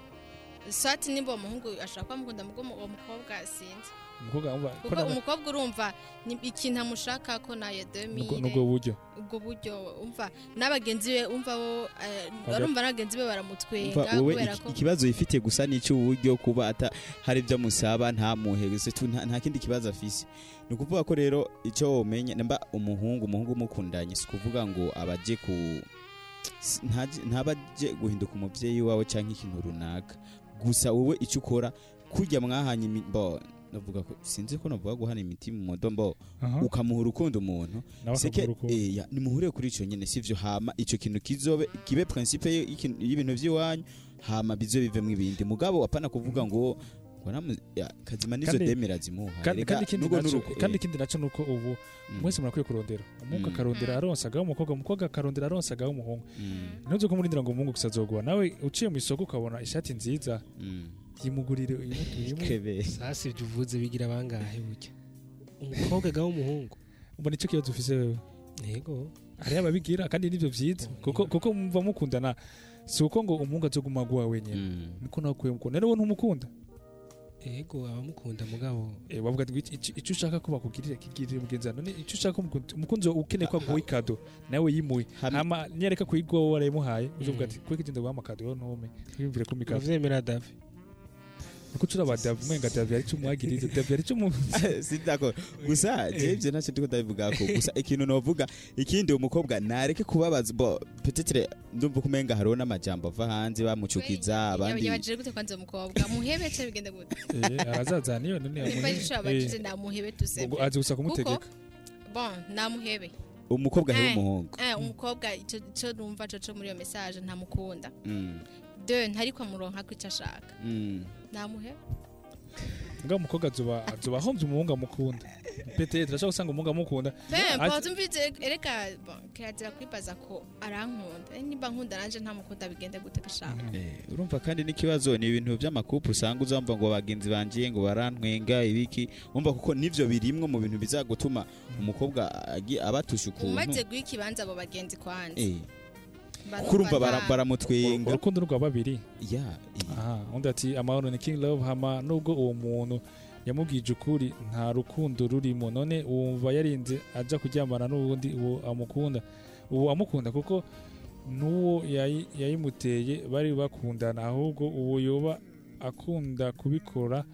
Swati nimba uwo muhungu ashaka kuba amukunda mugo uwo mukobwa sinzi. Umukobwa urumva ikintu amushaka ko na yo demire nubwo buryo. Ubwo buryo umva. N'abagenzi be umva bo eh, barumva n'abagenzi be baramutwenga kubera ko ikibazo yifitiye gusa n'icy'uburyo kuba hari ibyo amusaba ntamuhe nta kindi kibazo afise. Ni ukuvuga ko rero icyo womenye nimba umuhungu umuhungu umukundanye si ukuvuga ngo abaje ku ntabaje guhinduka umubyeyi wawe cyangwa ikintu runaka. Gusa wowe icyo ukora kurya mwahanye imi- bo navuga ko sinzi ko navuga guhana imiti mu modo mbo Aha. ukamuha urukundo umuntu. Seke eh, nimuhure kuri icyo nyine sivyo hama icyo kintu kizobe kibe principe y'ibintu by'iwanyu hama bizo bivemo ibindi. Mugabo apana kuvuga ngo kazima nizo demera zimuha kandi ikindi naco nuko ubu mwese murakwiye kurondera. Umuhungu Mm. akarondera aronsagaho umukobwa umukobwa akarondera aronsagaho umuhungu. Ntuze ko murindira ngo umuhungu gusa azogwa nawe uciye mu isoko ukabona ishati nziza. Yimugurire sasa ibyo uvuze bigira bangahe burya umukobwa gaho umuhungu. Ubona icyo kibazo ufise wewe? Yego. Hariho ababigira kandi ni byo byiza kuko kuko muva mukundana si uko ngo umuhungu azoguma aguha wenyine niko nawe ukwiye mukunda. Rero ntumukunda. Yego abamukunda mugabo. Eh, bavuga ati "Iki- iki- icyo ushaka ko bakugirira kigirire mugenzi none icyo ushaka umukunzi- ukeneye ko aguha ikado nawe yimuye. Hama niyareka kuyiguha wowe warayimuhaye uzovuga ati kuko igenda guha amakado yo ntume. Ntiyumvire ko mikado uravyemera davi? Kuko ucura ba davi umenga davi ari cyo umwagiriza [laughs] davi ari cyo mu [laughs] sindako gusa je ivyo naco ndiko ndabivuga ko gusa ikintu novuga ikindi umukobwa nareke kubabaza bo peut-être ndumva kumenga hariho n'amajambo ava hanze bamucukiza abandi yabajije gute kwanza uwo mukobwa muhebe ce bigende gute. [laughs] Eh, arazaza niyo none nimba amuhe- ico yabajije eh, namuhebe tuseme. Ubwo azi gusa kumutegeka bon namuhebe umukobwa Eh, hariho umuhungu? eh, umukobwa ico numva co muri iyo message ntamukunda. Mm, de ntariko amuronka ko ico ashaka. Mm. Namuhebe nga umukobwa azoba ahombye umuhungu amukunda. Pete turashaka gusanga umuhungu amukunda. Po tumvise ereka kirazira kwibaza ko arankunda. Eh, nimba nkunda nanje ntamukunda bigende gute gashaka Eh, urumva kandi n'ikibazo ni ibintu by'amakupu usanga uzumva ngo bagenzi banjye ngo barantwenga ibiki umva kuko nivyo birimwo mu bintu bizagutuma umukobwa agi- abatusha umaze ukuntu guha ikibanza abo bagenzi kwanza Barumva kuko urumva bara- nta- baramutwenga. Urukundo rwa babiri. Ya aha undi ati amahoro ni king love hama nubwo uwo muntu yamubwije ukuri nta rukundo rurimo. None wumva yarinze aja kuryamana n'ubundi uwo amukunda. Uwo amukunda kuko n'uwo yayi- yayimuteye bari bakundana. Ahubwo uwo yoba akunda kubikora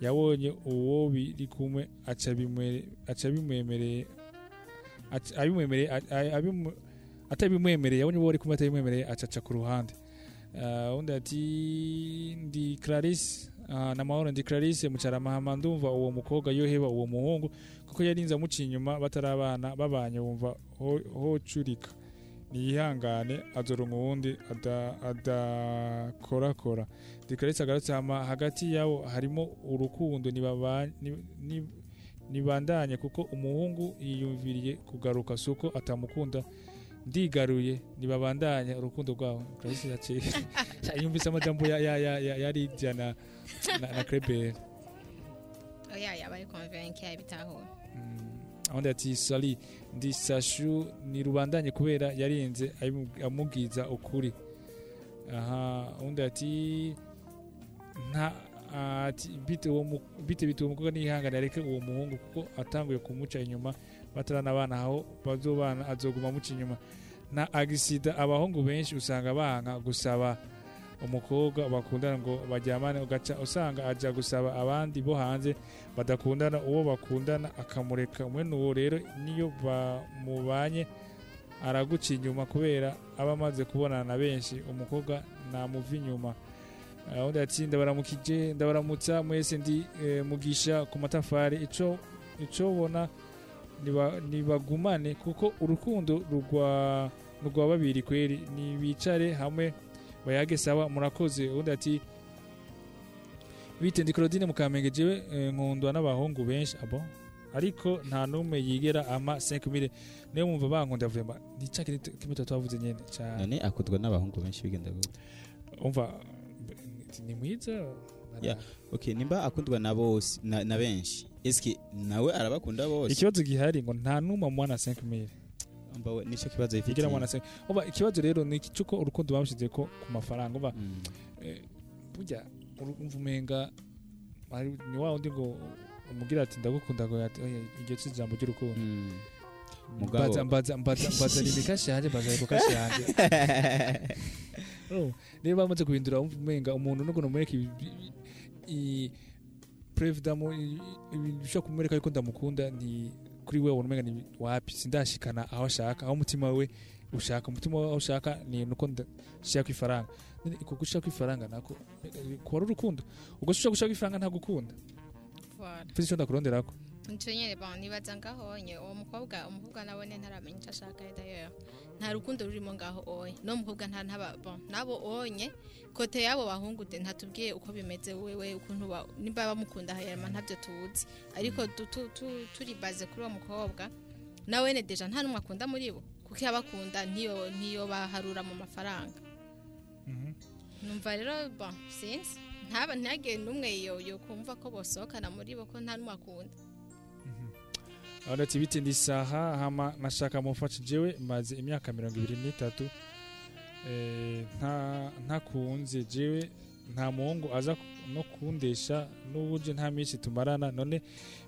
yabonye uwo biri kumwe aca bimwe- aca bimwemereye aca- abimwemereye atabimwemereye yabonye uwo bari kumwe atabimwemereye acaca ku ruhande. Uh, undi ati ndi Clarisse. Uh, namahoro ndi Clarisse mucaramahama ndumva uwo mukobwa yoheba uwo muhungu kuko yarinze amuciye inyuma batarabana babanye wumva ho- hocurika. Niyihangane azoronka uwundi ada- adakorakora. Ndi Clarisse agarutse hagati yabo harimo urukundo nibandanye kuko umuhungu yiyumviriye kugaruka suko atamukunda. Ndigaruye nibabandanya urukundo rwabo. Clarisse yaciye. [laughs] Yumvise amajambo ya ya ya ya ya Lydia na na, Krebel oya yabaye convaincu yabitahura aho ati sali ndi sashu ni rubandanye kubera yarinze amubwiza ukuri. Aha undi ati nta ati bite bite uwo mukobwa nihangane areke uwo muhungu kuko atanguye kumuca inyuma batarana abana aho bazobana azoguma amuca inyuma. Na agisida abahungu benshi usanga banga gusaba umukobwa bakundana ngo bajyamane ugaca usanga ajya gusaba abandi bo hanze badakundana uwo bakundana akamureka. Mwene uwo rero niyo bamubanye araguca inyuma kubera aba amaze kubonana na benshi umukobwa namuva inyuma. Ah, undi ati ndabaramukije ndabaramutsa mwese ndi eh, mugisha ku matafari. Ico ico nibagumane kuko urukundo rugwa rwa babiri kweri. Nibicare hamwe bayage sawa murakoze. Undi ati bite ndi Claudine Mukamenge jewe eh, nkundwa n'abahungu benshi. Abo? Ariko nta numwe yigera ama 5000 niyo mumva bankunda vraiment ni cya kimwe twavuze nyene? Cyane none akundwa n'abahungu benshi bigenda gute? Umva ni mwiza. Ya okay nimba akundwa na bose na, na benshi. Eske nawe arabakunda bose. Ikibazo gihari ngo nta n'umwe mwana 5000 mbawe nico kibazo ifite igira mwana 5 oba ikibazo rero ni iki? Cyuko urukundo bamushize ko ku mafaranga. Oba eh, burya uru- umva umenga ari- ni wa wundi ngo umubwira ati ndagukunda ngo ati "Oya, iryo si ijambo ry'urukundo. Mugabo- mbaza mbaza mbaza mbaza ni kashi yanjye mbaza ni kashi yanjye. [laughs] Oh, rero bamaze guhindura umenga umuntu ibi- i perezida ibintu bishobora kumwereka yuko ndamukunda ni kuri we ubona ni wapi? Sindashikana aho ashaka aho umutima we ushaka. Umutima we aho ushaka ni nuko ndashaka ifaranga. Uko gushaka ifaranga nako kuba ari urukundo. Ubwo ushaka gushaka ifaranga ntagukunda Voilà. mfite icyo ndakuronderako ni cyo nyine bon nibaza ngaho onye uwo mukobwa umukobwa nawe ne ntaramenya icyo ashaka d'ailleurs nta rukundo rurimo ngaho onye no mukobwa nta ntaba bon nabo onye kote yabo bahungu de ntatubwiye uko bimeze wewe ukuntu ba- nimba bamukunda hayama ntabyo tuzi ariko tu- tu- tu- turi baze kuri uwo mukobwa nawe ne deja nta n'umwe akunda muri bo kuko iyo abakunda ntiyo ntiyo baharura mu mafaranga. Numva rero bon sinzi ntaba ntihagire n'umwe yo yo kumva ko bosohokana muri bo ko nta n'umwe akunda. Abona ati biti ndi saha hama nashaka mufasha jewe maze imyaka mirongo ibiri n'itatu. Eh, nta ntakunze jewe nta muhungu aza no kundesha n'ubuje nta minsi tumarana. None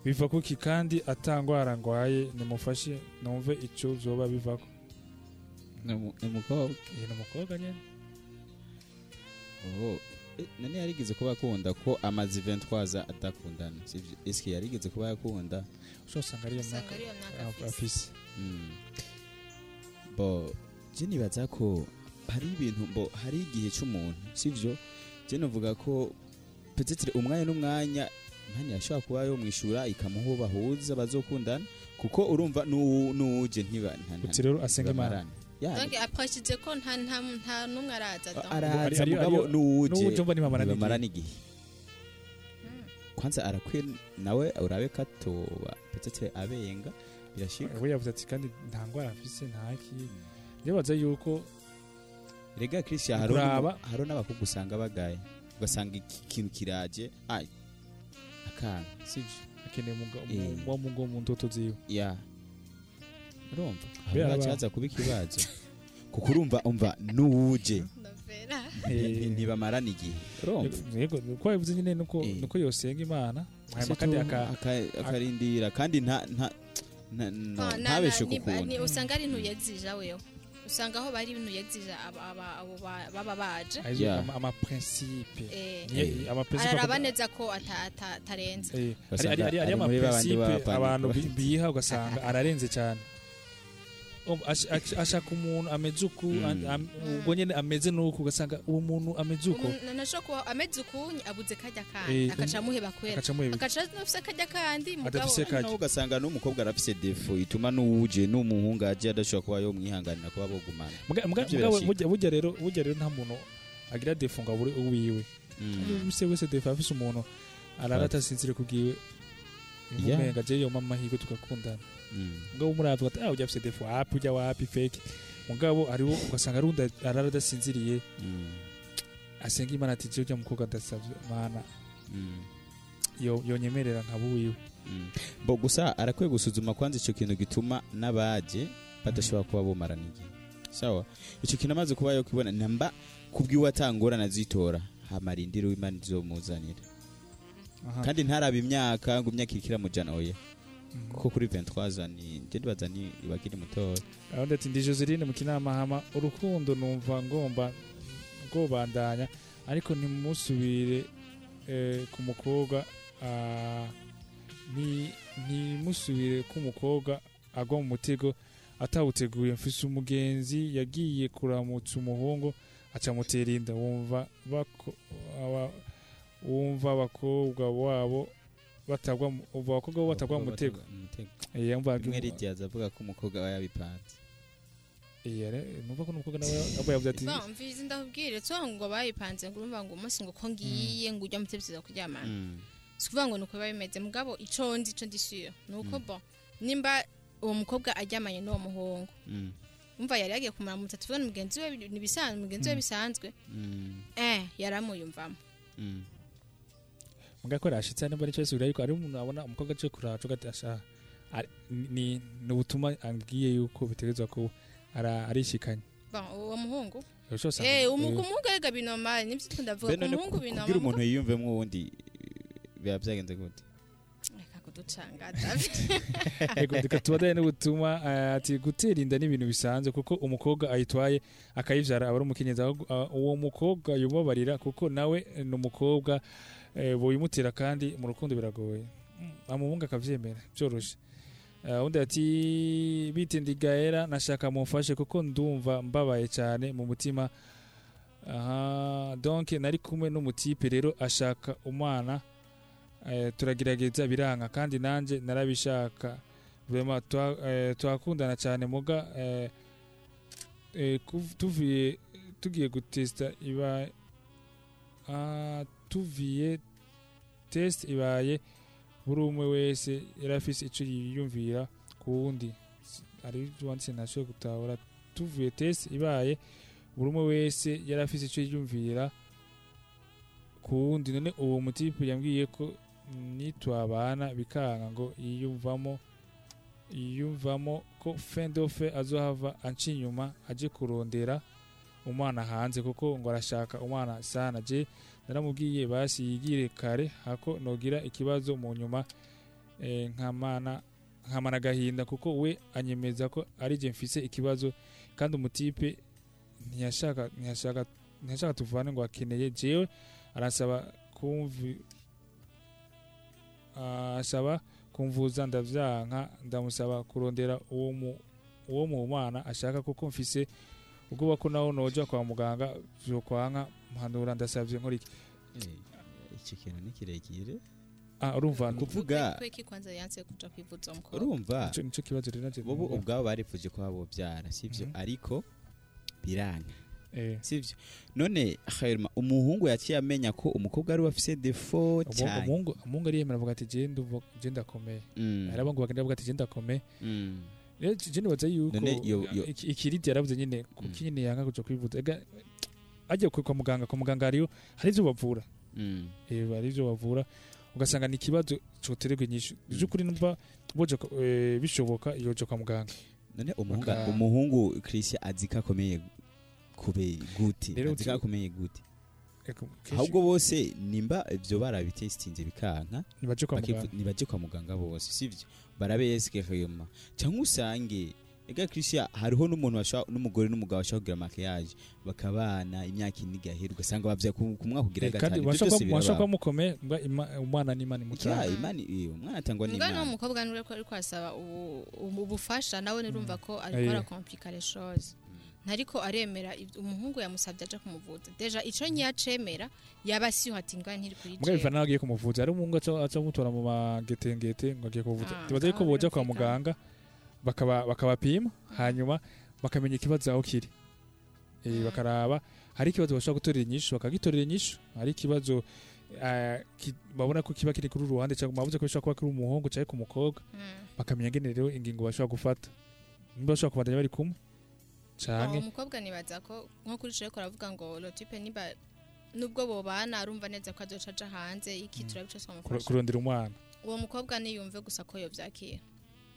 biva kuki kandi atangwara ngwaye nimufashe numve ico zoba bivako. Ni umukobwa. Ni umukobwa nyene. Eh, none yarigeze kuba akunda ko amaze 23 aza adakundana sivyo eske yarigeze kuba yakunda? Ushobora usanga ariyo af- afise. afise Mm. bo je nibaza ko hari ibintu bo hari igihe cy'umuntu sivyo je novuga ko peut-être umwanya n'umwanya mpani yashobora kuba yo mwishura ikamuha uwo bahuza bazokundana? Kuko urumva nu- nuje ntiba rero asenga Imana. Donc aprashije ko nta nta n'umwe araza araza mugabo n'uwuje ntibamarana ntibamarana igihe kwanza arakwiye nawe urabe katoba peut-être abenga birashika. We yavuze ati kandi nta ngwara afise ntaki ndibaza yuko rega christian hari Kuraba. n'umu- hari n'abakobwa usanga bagaye. Ugasanga iki kintu kiraje. Ay akana sivyo akeneye umugabo Eh. wa mugo mu ndoto ziwe. Ya. Urumva? Ba- cyaza kuba ikibazo. [laughs] Kuko urumva umva nuwuje. Novela Nti- ntibamarana igihe. Yego uko yavuze nyine nuko nuko yosenga imana. Hanyuma kandi aka- Aka- akarindira. Kandi nta nta nta- nta- ntabeshe ku kuntu usanga ari intu yexija wewe. Usanga aho bari aba- abo ba- baba baje. Amaprincipe Eh. Amaprincipe araraba neza ko ata- ata- atarenze. Eh, Ugasanga ari- ari- ari ari muri ba bandi amaprincipe abantu bi- biha ugasanga ararenze cyane. Ashaka umuntu ameze uku Mm. an- am- ubwo nyine ameze nuku ugasanga uwo muntu ameze uko nashobora kuba ameze ukunye abuze kajya Eh, kandi akaca amuheba kwera akaca afise kajya kandi mugabo Adafise kajya. nawe ugasanga n'umukobwa arafise defo ituma n'uwuje n'umuhungu aje adashobora kuba yomwihanganira kuba bogumana burya rero burya rero nta muntu agira defo ngo abure uwiwe. Mm. wese wese defo afise umuntu arara atasinzire kubwiwe umenga je yoma amahirwe tugakundana Mm. mugabo umuravuga ati ah ujya afise defo wapi ujya wapi fake mugabo hariho ugasanga ari undi arara adasinziriye Mm. asenga imana ati ujya mukobwa adasavye mana Mm. yo yonyemerera nkaba uwiwe Mm. bo gusa arakwiye gusuzuma kwanza icyo kintu gituma n'abaje badashobora kuba bumarana igihe. Sawa? Icyo kintu amaze kuba yo kubona namba kubwiwe atangorana zitora hamarindira imana izomuzanira. Kandi ntarabe imyaka ngo imyaka irikira mujana oya kuko kuri 23 zani nje ndibaza ni ibakiri mutoya aho ati ndi Joseline mu kinama hama urukundo numva ngomba ngobandanya ariko ntimusubire eh, ku mukobwa ah, ntimusubire ku mukobwa agwa mu mutego atawuteguye mfise umugenzi yagiye kuramutsa umuhungu acamutera inda wumva abakobwa wabo batagwa mu- umva abakobwa bo batagwa mu mutego. Eh, yumva rimwe ridiyaza avuga ko umukobwa aba yabipanze. Iya, numva ko n'umukobwa nawe aba yavuze ati mvizi ndakubwire tso ngo bayipanze ngo urumva ngo umunsi ngo ko ngiye ngo ujya mutebyiza kuryamana. Mm. sikuvuga ngo nuko biba bimeze mugabo ico nzi ico ndishuye nuko bon nimba uwo mukobwa aryamanye n'uwo muhungu. Mm. umva yari yagiye kumara mu tatu ni mugenzi we ni bisanzwe mugenzi we Mm. bisanzwe. Mm. eh yaramuyumvamo. Mm. Muga ko rashitse nimba ni cyo yisubira yuko ari umuntu abona umukobwa aje kuraca ugati asha ari- ni ni ubutuma ambwiye yuko bitegerezwa ko ara arishikanye uwo muhungu? Eh eh, umuhungu umuhungu erega binomali nivyo turiko ndavuga Be ku none muhungu ku- kugira umuntu yiyumvemo uwundi biba byagenze gute [laughs] reka tubadaye n'ubutuma eh, ati gutera inda ni ibintu bisanzwe kuko umukobwa ayitwaye akayivyara aba ari umukenyezi ah, uwo mukobwa yubabarira kuko nawe ni umukobwa eh, boyimutera kandi mu rukundo biragoye. Mm, amuhungu akavyemera byoroshe Eh, undi ati bitindi gaera nashaka mumfashe kuko ndumva mbabaye cyane mu mutima. Aha donc nari kumwe n'umutipe rero ashaka umwana. Eh, turagerageza biranka kandi nanje narabishaka. Twakundana cyane muga. Tuvuye tugiye gutesta iba tuviye test ibaye buri umwe wese yari afise icyo yiyumvira ku wundi. S- ari wanditse nashoboye gutahura. Tuvuye test ibaye buri umwe wese yari afise icyo yiyumvira ku wundi. None uwo mutipe yambwiye ko nitwabana bikanka ngo yiyumvamo yiyumvamo ko fendofe azohava anca inyuma aje kurondera umwana hanze kuko ngo arashaka umwana sana je. Naramubwiye basi yigire kare hako nogira ikibazo mu nyuma eh, nkamana nkamana agahinda kuko we anyemeza ko ari je mfise ikibazo kandi umutipe ntiyashaka ntiyashaka ntiyashaka tuvane ngo akeneye. Jewe arasaba kumvi asaba kumvuza ndavyanka ndamusaba kurondera uwo mu uwo mu mana ashaka kuko mfise ubwoba ko naho noja kwa muganga vyokwanka mpanura ndasavye nkora iki? Iki kintu ni kirekire. Ah urumva kuvuga urumva. Numva. ubwabo baripfuje ko babobyara sivyo ariko biranga Eh. sivyo none umuhungu yaciye amenya ko umukobwa ari we afise defo cyane. umuhungu umuhungu ariyemera avuga ati ndakomeye Mm. hari abahungu bagenda bavuga ati Mm. rero je nibaza yuko ikiriti yaravuze nyine kuki nyine yanga kuja kwivuza ega ajya kwa muganga kwa muganga hariyo hari ivyo bavura. Mm. eh hari ivyo bavura. Ugasanga ni ikibazo coterwa inyishu. By'ukuri numva boje ko- eh, bishoboka yoje kwa muganga. None umuhungu Christian azika akomeye kube gute. Azika akomeye gute. Ahubwo bose nimba ivyo barabitestinze bikanka nibaje kwa muganga. bose sivyo barabesike kayuma cyangwa usange ega Christian hariho n'umuntu n'umugore n'umugabo bashobora kugira makiyaje bakabana imyaka ine igahera ugasanga bavya ku mwaka kandi gatanu. ibyo washobora byose kuba- washobora kuba biraba mukomeye umwana n'imana imutanga. Imani eh, umwana atangwa n'imana. no mukobwa nure ko ariko asaba ubu- ubu- ubufasha nawe nirumva ko Eh. ariko arakomplika les choses. Ntariko aremera umuhungu yamusabye aje kumuvuza deja ico nyacemera yaba asiho ati ngwa ntiri kuri mugabe jewe bivana n'aho agiye kumuvuza hari umuhungu aca amutora mu magetengete ngo agiye kumuvuza Ah, tubaze ko ngaho boja kwa muganga. Bakaba bakabapima hanyuma bakamenya ikibazo aho kiri. Eh bakaraba hari ikibazo bashobora gutorera inyishu bakagitorera inyishu. Hari ikibazo eh, babona ko kiba kiri kuri ruhande cyangwa bavuze ko bishobora kuba kuri umuhungu cyangwa ku mukobwa. Bakamenya ngene rero ingingo bashobora gufata. Nimba bashobora kubandanya bari kumwe. Canke uwo mukobwa nibaza ko nko kuri cyo aravuga ngo lotipe niba nubwo bobana arumva neza ko azoca aja hanze iki turabico kuro- twamufasha kurondera umwana. Uwo mukobwa niyumve gusa ko yovyakira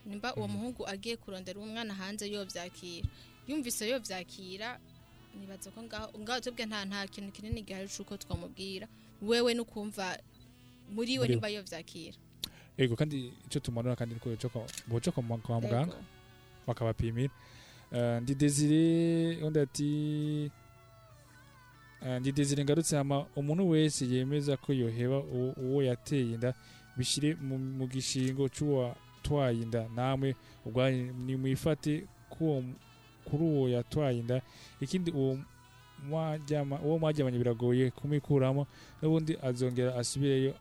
nimba uwo muhungu agiye kurondera umwana hanze yovyakira yumvise yovyakira nibaza ko ngaho ngaho tubwe nta nta kintu kinini gihari cuko twamubwira wewe nukumva muri we nimba yovyakira ego kandi icyo tumanura kandi boja kwa boja kwa mu- kwa muganga bakabapimira. Ndi desire undi ati eh, ndi desire ngarutse umuntu wese yemeza ko yoheba uwo yateye inda bishire mu gishingo c'uwa twaye inda namwe ubwanyu nimwifate kuri uwo yatwaye inda ikindi uwo uwo mwajyamanye biragoye kumikuramo n'ubundi azongera asubireyo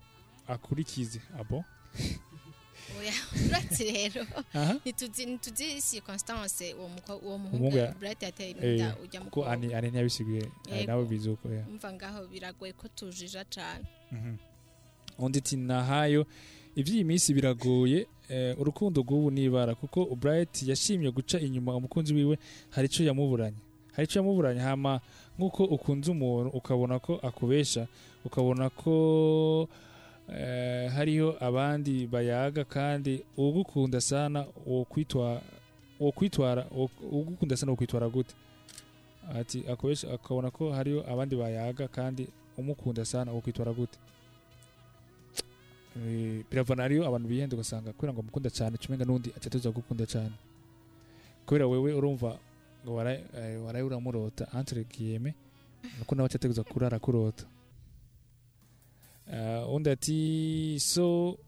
akurikize. Abo? [laughs] oya [laughs] uratse rero. Aha. [laughs] ntituzi ntituzi circonstance uwo uwo muhungu Bright yateye eh, inda ujya kuko mukobwa ani ani ntiyabisiguye eh, nawe bizuko ya umva ngaho biragoye ko tujija cane. Mhm. undi ati nahayo iby'iyi minsi biragoye eh, urukundo rw'ubu nibara kuko Bright yashimye guca inyuma umukunzi wiwe hari icyo yamuburanye. Hari icyo yamuburanye hama nk'uko ukunze umuntu ukabona ko akubesha ukabona ko eh, hariho abandi bayaga kandi ugukunda sana wokwitwa wokwitwara wo- ugukunda sana wokwitwara gute? Ati akobesha akabona ko hariho abandi bayaga kandi umukunda sana wokwitwara gute? Eh, biravana hariyo abantu bihenda ugasanga kubera ngo mukunda cyane cumenga n'undi atatuza gukunda cyane. Kubera wewe urumva ngo eh, waraye uramurota entre guillemets nuko nawe cyateguza kurara kurota. Undi ati so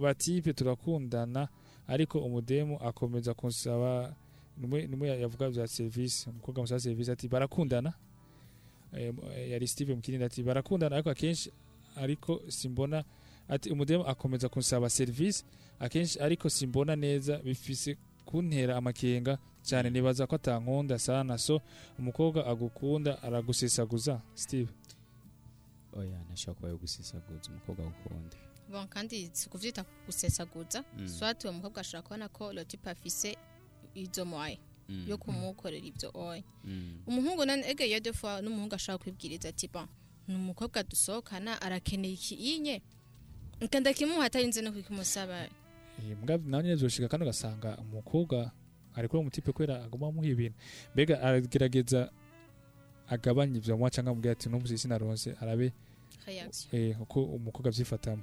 batipe turakundana. Ariko umudemu akomeza kunsaba numwe yavuga bya service. Umukobwa musaba service ati barakundana. Eh, eh, yari Steve Mukirindi ati barakundana. Ariko akenshi ariko simbona ati umudemu akomeza kunsaba service. Akenshi ariko simbona neza bifise kuntera amakenga cyane nibaza ko atankunda sana. So umukobwa agukunda aragusesaguza Steve. Oya ntashobora kuba yo gusesaguza umukobwa agukunda bon kandi si kuvyita gusesaguza Mm. swati uwo mukobwa ashobora kubona ko lotipe afise izo moye Mm. yo kumukorera ibyo oye Mm. umuhungu nane ege iyo defa n'umuhungu ashobora kwibwiriza ati bon ni umukobwa dusohokana arakeneye iki inye nkanda kimuha atarinze no kukimusaba Eh, mbwa nawe nyine byoshika kandi ugasanga umukobwa ari kuri umutipe kubera agomba amuha ibintu mbega aragerageza agabanya ibyo amuha cyangwa amubwira ati n'ubu sinaronse arabe uko umukobwa abyifatamo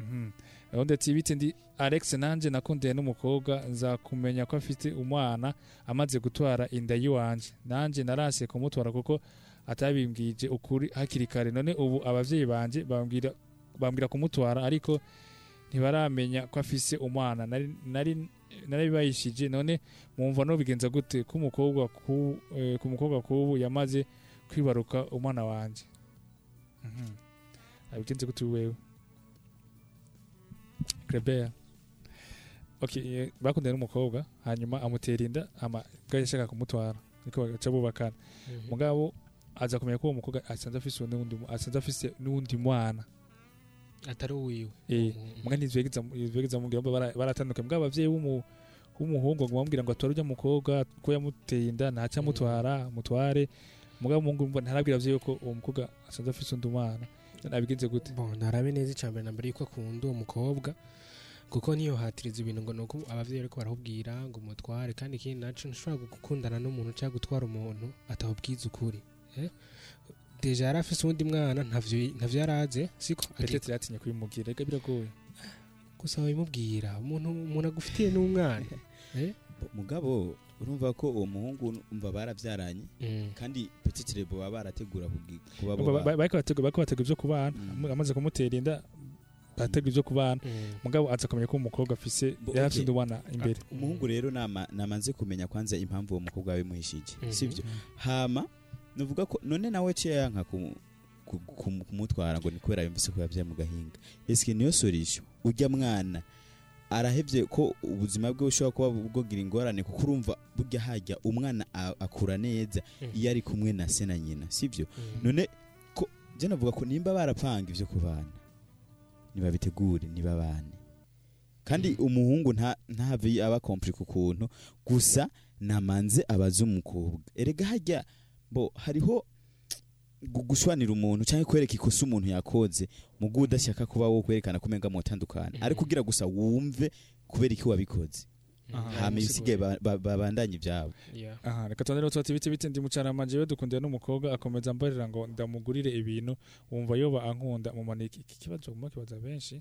Mhm. undi ati bite ndi alex nanjye nakundiye n'umukobwa nzakumenya ko afite umwana amaze gutwara inda y'iwanje. Nanjye narase kumutwara kuko atabimbwije ukuri hakiri kare. None ubu abavyeyi banje bambwira kumutwara ariko ntibaramenya ko afise umwana. Narabibayishije. None mwumva no bigenza gute ku eh, ku mukobwa kubu yamaze kwibaruka umwana wanje Mhm. abigenze gute wewe? Kleber okay eh, bakundana n'umukobwa hanyuma amutera inda ama bwa yashaka kumutwara. Niko baca bubakana. Mhm. mugabo aza kumenya ko uwo mukobwa asanze afise n'undi asanze afise n'undi mwana. Atari uwiwe. Eh Mhm. mugabo nizwegeza nizwegeza mubwira ngo bara- baratandukanye mugabo abavyeyi w'umu w'umuhungu ngo bamubwira ngo atware ujya mukobwa ko yamuteye inda ntaca amutwara mutware mugabo umuhungu mba ntarabwira abavyeyi ko uwo mukobwa asanze afise undi mwana none abigenze gute bon narabe neza icambere na mbere yuko akunda uwo mukobwa kuko niyo hatiriza ibintu ngo nuko abavyeyi ariko barakubwira ngo umutware kandi ikindi naco ntushobora gukundana n'umuntu cyangwa gutwara umuntu atabubwiza ukuri eh? deja yari afise uwundi mwana ntavyo ntavyo yaraze siko petete yatinye kubimubwira reka biragoye gusa wabimubwira umuntu umuntu agufitiye n'umwana [laughs] eh? Mugabo urumva ko uwo muhungu umva barabyaranye Mm. kandi petit rebo baba barategura kuba bategura ivyo kubana. Mm. amaze kumutera inda bategura ivyo kubana. Mm. mugabo aza kumenya ko umukobwa afise undi mwana imbere. Umuhungu rero nama namanze kumenya kwanza impamvu uwo mukobwa yabimuhishije Mhm. sivyo hama nuvuga ko none nawe ciye yanka ku- ku- ku- kumutwara ngo ni kubera yumvise ko yavyaye mu gahinga. Eske niyo solution? Ujya mwana. Arahevye ko ubuzima bwe bushobora kuba bwogira ingorane kuko urumva burya hajya umwana akura neza Mhm. iyo ari kumwe na se na nyina sivyo Mm. none ko je navuga ko nimba barapanga ivyo kubana nibabitegure nibabane kandi umuhungu nta ntave aba komplike ukuntu gusa namanze abaza umukobwa erega hajya bo hariho gushwanira umuntu cyangwa kwereka ikosa umuntu yakoze mu guha udashaka kuba wo kwerekana ko umenga mutandukana Mhm. ariko kugira gusa wumve kubera iki wabikoze. Aha. hama ibisigaye ba- ba- babandanye ibyabo. Aha reka tondere tuti biti biti ndi mucarama jewe dukundiye n'umukobwa akomeza ambarira ngo ndamugurire ibintu wumva yoba ankunda mumana iki iki kibazo mu kibaza benshi.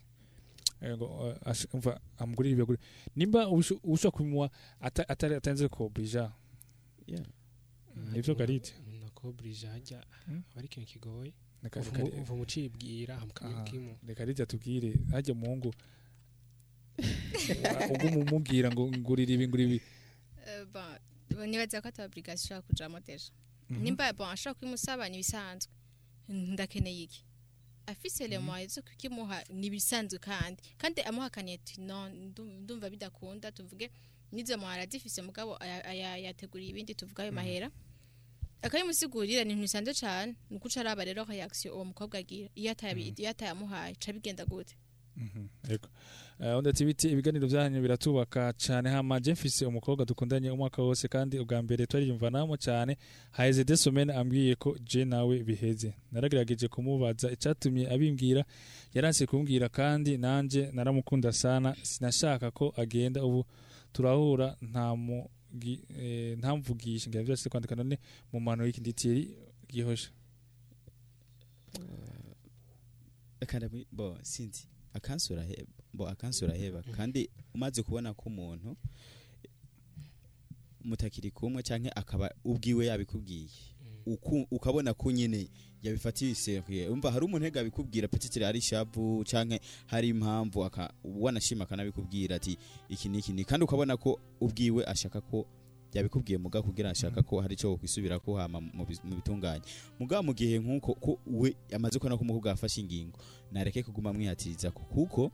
Eh, ngo eh, umva amugurire ibyo nimba usho- ushobora atari atanze ko bija. Yeah. nivyo nako burije hajya Mm. aba ari ikintu kigoye? Uva reka [laughs] mu- uva mucibwira aha, mukamubwimo reka rita tubwire. Hajya umuhungu ubwo mumubwira ngo ngurire ibi ngurire ibi. Eh, nibaza ko ata obligation ishobora kujamo deja Mhm. nimba ashobora kubimusaba ni ibisanzwe ndakeneye iki? Afise le moyens zo kukimuha ni ibisanzwe kandi. Kandi amuhakaniye ati ndumva bidakunda tuvuge. Nizo muhara zifise mugabo yateguriye ibindi tuvuga ayo mahera. Akabimusigurira ni ibintu bisanzwe cane ni uko uca araba rero reaction uwo mukobwa agira iyo atayabi- iyo atayamuhaye ca bigenda gute. Mhm, yego. Eh, undi ati biti ibiganiro byanyu biratubaka cyane hama mfise umukobwa dukundanye umwaka wose kandi ubwa mbere twariyumvanamo cyane haheze de semaine ambwiye ko je nawe biheze. Naragerageje kumubaza icyatumye abimbwira yaranse kumbwira kandi nanje naramukunda sana sinashaka ko agenda ubu turahura nta eh, ntamvugisha ngira byose kwandika none mu mano y'iki nditiri gihosha kandi abi- bo sinzi akansura heba bo akansura heba kandi umaze kubona ko umuntu mutakiri kumwe canke akaba ubwiwe yabikubwiye ukabona ko nyine yabifatiye seriye. Umva hari umuntu hega abikubwira petitire ari shavu canke hari impamvu wanashima akanabikubwira ati iki niki? Ni kandi ukabona ko ubwiwe ashaka ko yabikubwiye muga kugira ashaka ko hari cyo kwisubira ko hama mu bitunganye. Muga mu gihe nk'uko ko we amaze kubona ko umukobwa yafashe ingingo nareke kuguma mwihatiriza ko kuko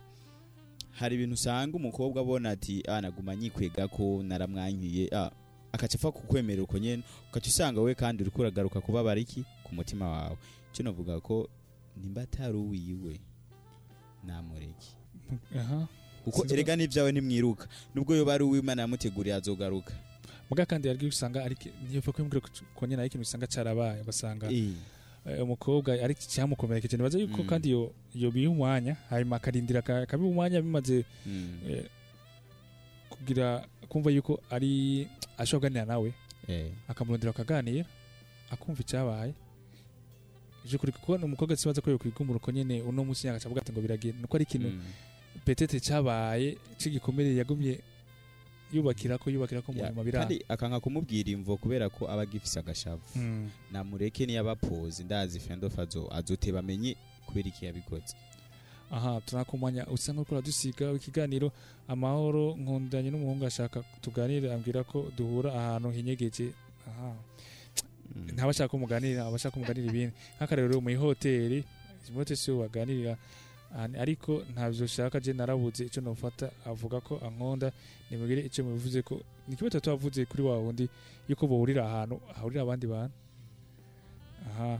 hari ibintu usanga umukobwa abona ati ah naguma nyikwega ko naramwankiye ah. Akaca apfa kukwemerera uko nyene ukaca usanga we kandi uriko uragaruka kubabara iki? Ku mutima wawe. Cyo navuga ko nimba atari uwiwe namureke. Kuko erega n'ibyawe ntimwiruka nubwo yoba ari uw'imana yamuteguriye azogaruka. Muga kandi yaryo usanga ari ntiyopfa kwimbwira ko nyine ari ikintu usanga carabaye ugasanga Eh. umukobwa ari cyamukomerekeje nibaza yuko Mm. kandi yo yo biha umwanya hanyuma akarindira aka- akabiha umwanya bimaze Mm. eh, kugira kumva yuko ari ashobora kuganira nawe Eh. akamurondera akaganira akumva icyabaye je kuri kuko umukobwa sibaza ko yokwigumura uko nyene uno munsi yagaca avuga ati ngo biragenda nuko ari ikintu Mm. petete cyabaye c'igikomere yagumye yubakira ko yubakira ko mu Ya, nyuma biranga kandi akanka kumubwira imvo kubera ko aba agifise agashavu Mm. namureke niyo abapozi ndazi fendof azo azoteba amenye kubera iki yabikoze aha tunakumanya usa nk'uko dusiga ikiganiro amahoro nkundanye n'umuhungu ashaka tuganire ambwira ko duhura ahantu hinyegeje. Aha. Ntaba ashaka ko muganirira aba ashaka ko muganira ibindi nk'akarero mu ihoteli muri hoteli siyo baganirira. Ariko ntabyo ushaka je narabuze icyo nofata avuga ko ankunda. Nimugire icyo mubivuze ko ni kimwe tuba tuvuze kuri wa wundi yuko bahurira ahantu hahurira abandi bantu. Aha.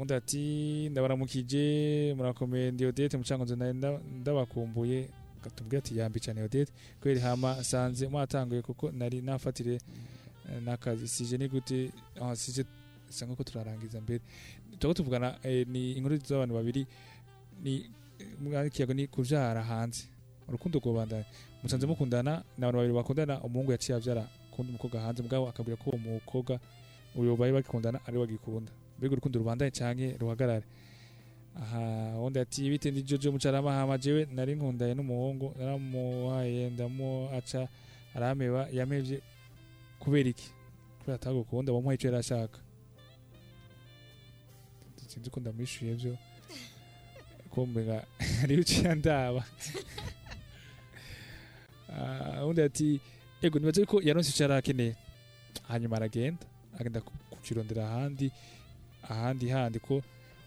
Undi ati ndabaramukije murakomeye ndi odete mucangonzo nari nda- ndabakumbuye katubwira ati yambi cyane odete kubera hama sanze mwatanguye kuko nari nafatire eh, n'akazi. Sije ni gute ah sije sa nk'uko turarangiza mbere. Tuko tuvugana eh, ni inkuru z'abantu babiri ni mwari kiyago ni kuvyara hanze. Urukundo rwobandanya. Musanze mukundana ni abantu babiri bakundana umuhungu yaciye avyara kundi umukobwa hanze mugabo akabwira ko uwo mukobwa uyo bari bakundana ari we agikunda. Mbega urukundo rubandanye canke ruhagarare. Aha undi ati bite ndi jojo mucarama hama jewe nari nkundaye n'umuhungu naramuhaye ndamu aca arameba yamevye kubera iki? Kubera atagukunda wamuhaye ico yari ashaka. Sinzi ko ndamwishuye vyo. Kumbenga [laughs] ari uciye ndaba [laughs] Ah, undi ati ego nibaze ko yaronse ico yari akeneye hanyuma aragenda agenda ku- kukirondera ahandi. Ahandi handi ko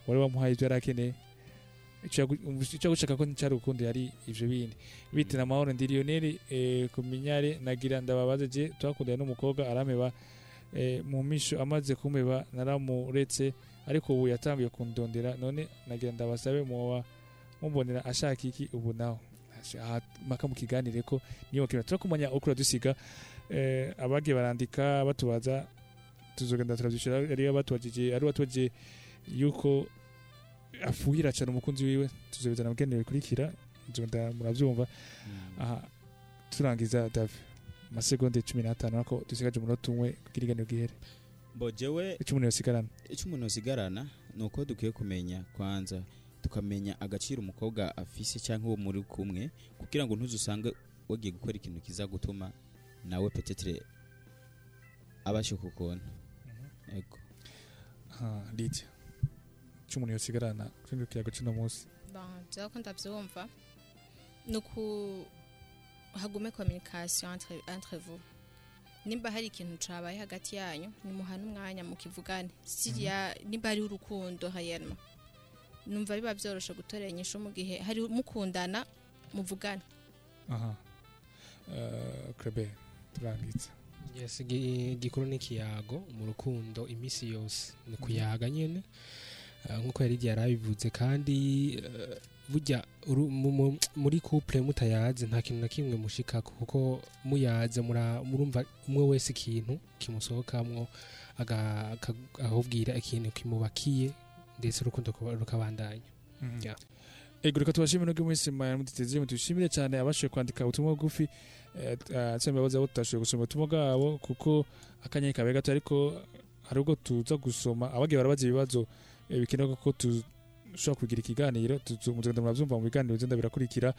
wari wamuhaye ibyo yari akeneye icyo gushaka ko ncyari urukundo yari ivyo bindi. Bite na mahoro ndi Lionel eh, ku minyare nagira ndababaze je twakundanye n'umukobwa arameba eh, mu misho amaze kumeba naramuretse ariko ubu yatangiye kundondera none nagira ndabasabe muba mumbonera ashaka iki ubu naho. Maka mukiganire ko niyo bakira turakumanya uko dusiga eh, abagiye barandika batubaza tuzogenda turabyishura ari abatubajije ari batubajije yuko afuhira cyane umukunzi wiwe. Tuzobizana mugenere bikurikira. Nzogenda murabyumva. Aha turangiza Davi amasegonde cumi n'atanu ariko dusigaje umunota umwe kugira iganiro gihere. Bo jewe icyo umuntu yosigarana icyo umuntu asigarana ni uko dukwiye kumenya kwanza tukamenya agaciro umukobwa afise cyangwa uwo muri kumwe kugira ngo ntuzusange wagiye gukora ikintu kiza gutuma nawe petetre abashe kukubona. Ego aha Lydia icyo umuntu yosigarana kuri kiyago cy'uno munsi jewe ko ndabyumva ni uku hagume communication entre, entre vous. Nimba hari ikintu cabaye hagati yanyu nimuhane umwanya mukivugane. Siriya nimba hari urukundo hayema numva biba byoroshe gutorera inyishu mu gihe hari mukundana muvugane. Aha. Eh, Krebe turangitse. Yes igi- igikuru n'ikiyago mu rukundo iminsi yose. Ni kuyaga nyene. Eh, nk'uko yari igihe yarabivuze kandi eh, burya muri couple mutayazi nta kintu na kimwe mushikako kuko muyaze murumva umwe wese ikintu kimusohokamwo aga- aka- ahubwira ikintu kimubakiye ndetse urukundo rukabandanya. Ya. ego reka tubashimire nubwo mwese muduteze mutushimire cyane abashoboye kwandika ubutumwa bugufi. Tsembe baza abo tutashoboye gusoma ubutumwa bwabo kuko akanya kabaye gato ariko hari ubwo tuza gusoma. Abagiye barabaza ibibazo eh, bikenewe ko dushobora kugira ikiganiro? Muzogenda murabyumva mu biganiro bigenda birakurikira.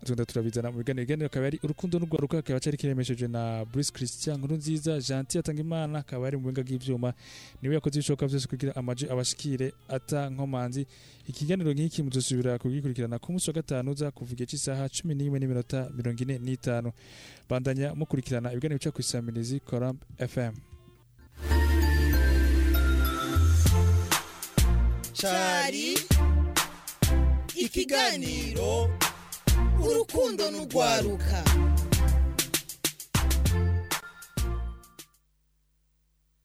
Tugenda turabizana mu biganiro ibiganiro akaba ari urukundo n'urwaruka akaba cyari kiremesheje na Bruce Christian nkuru nziza Gentil atanga imana akaba ari mu buhinga bw'ivyuma ni we yakoze ibishoboka byose kugira amaji abashikire ata nkomanzi. Ikiganiro nk'iki muzosubira kugikurikirana ku munsi wa gatanu uza kuva igihe cy'isaha cumi n'imwe n'iminota mirongo ine n'itanu. Bandanya mukurikirana ibiganiro bica ku isamirizi coramp fm cari ikiganiro. Urukundo n'urwaruka.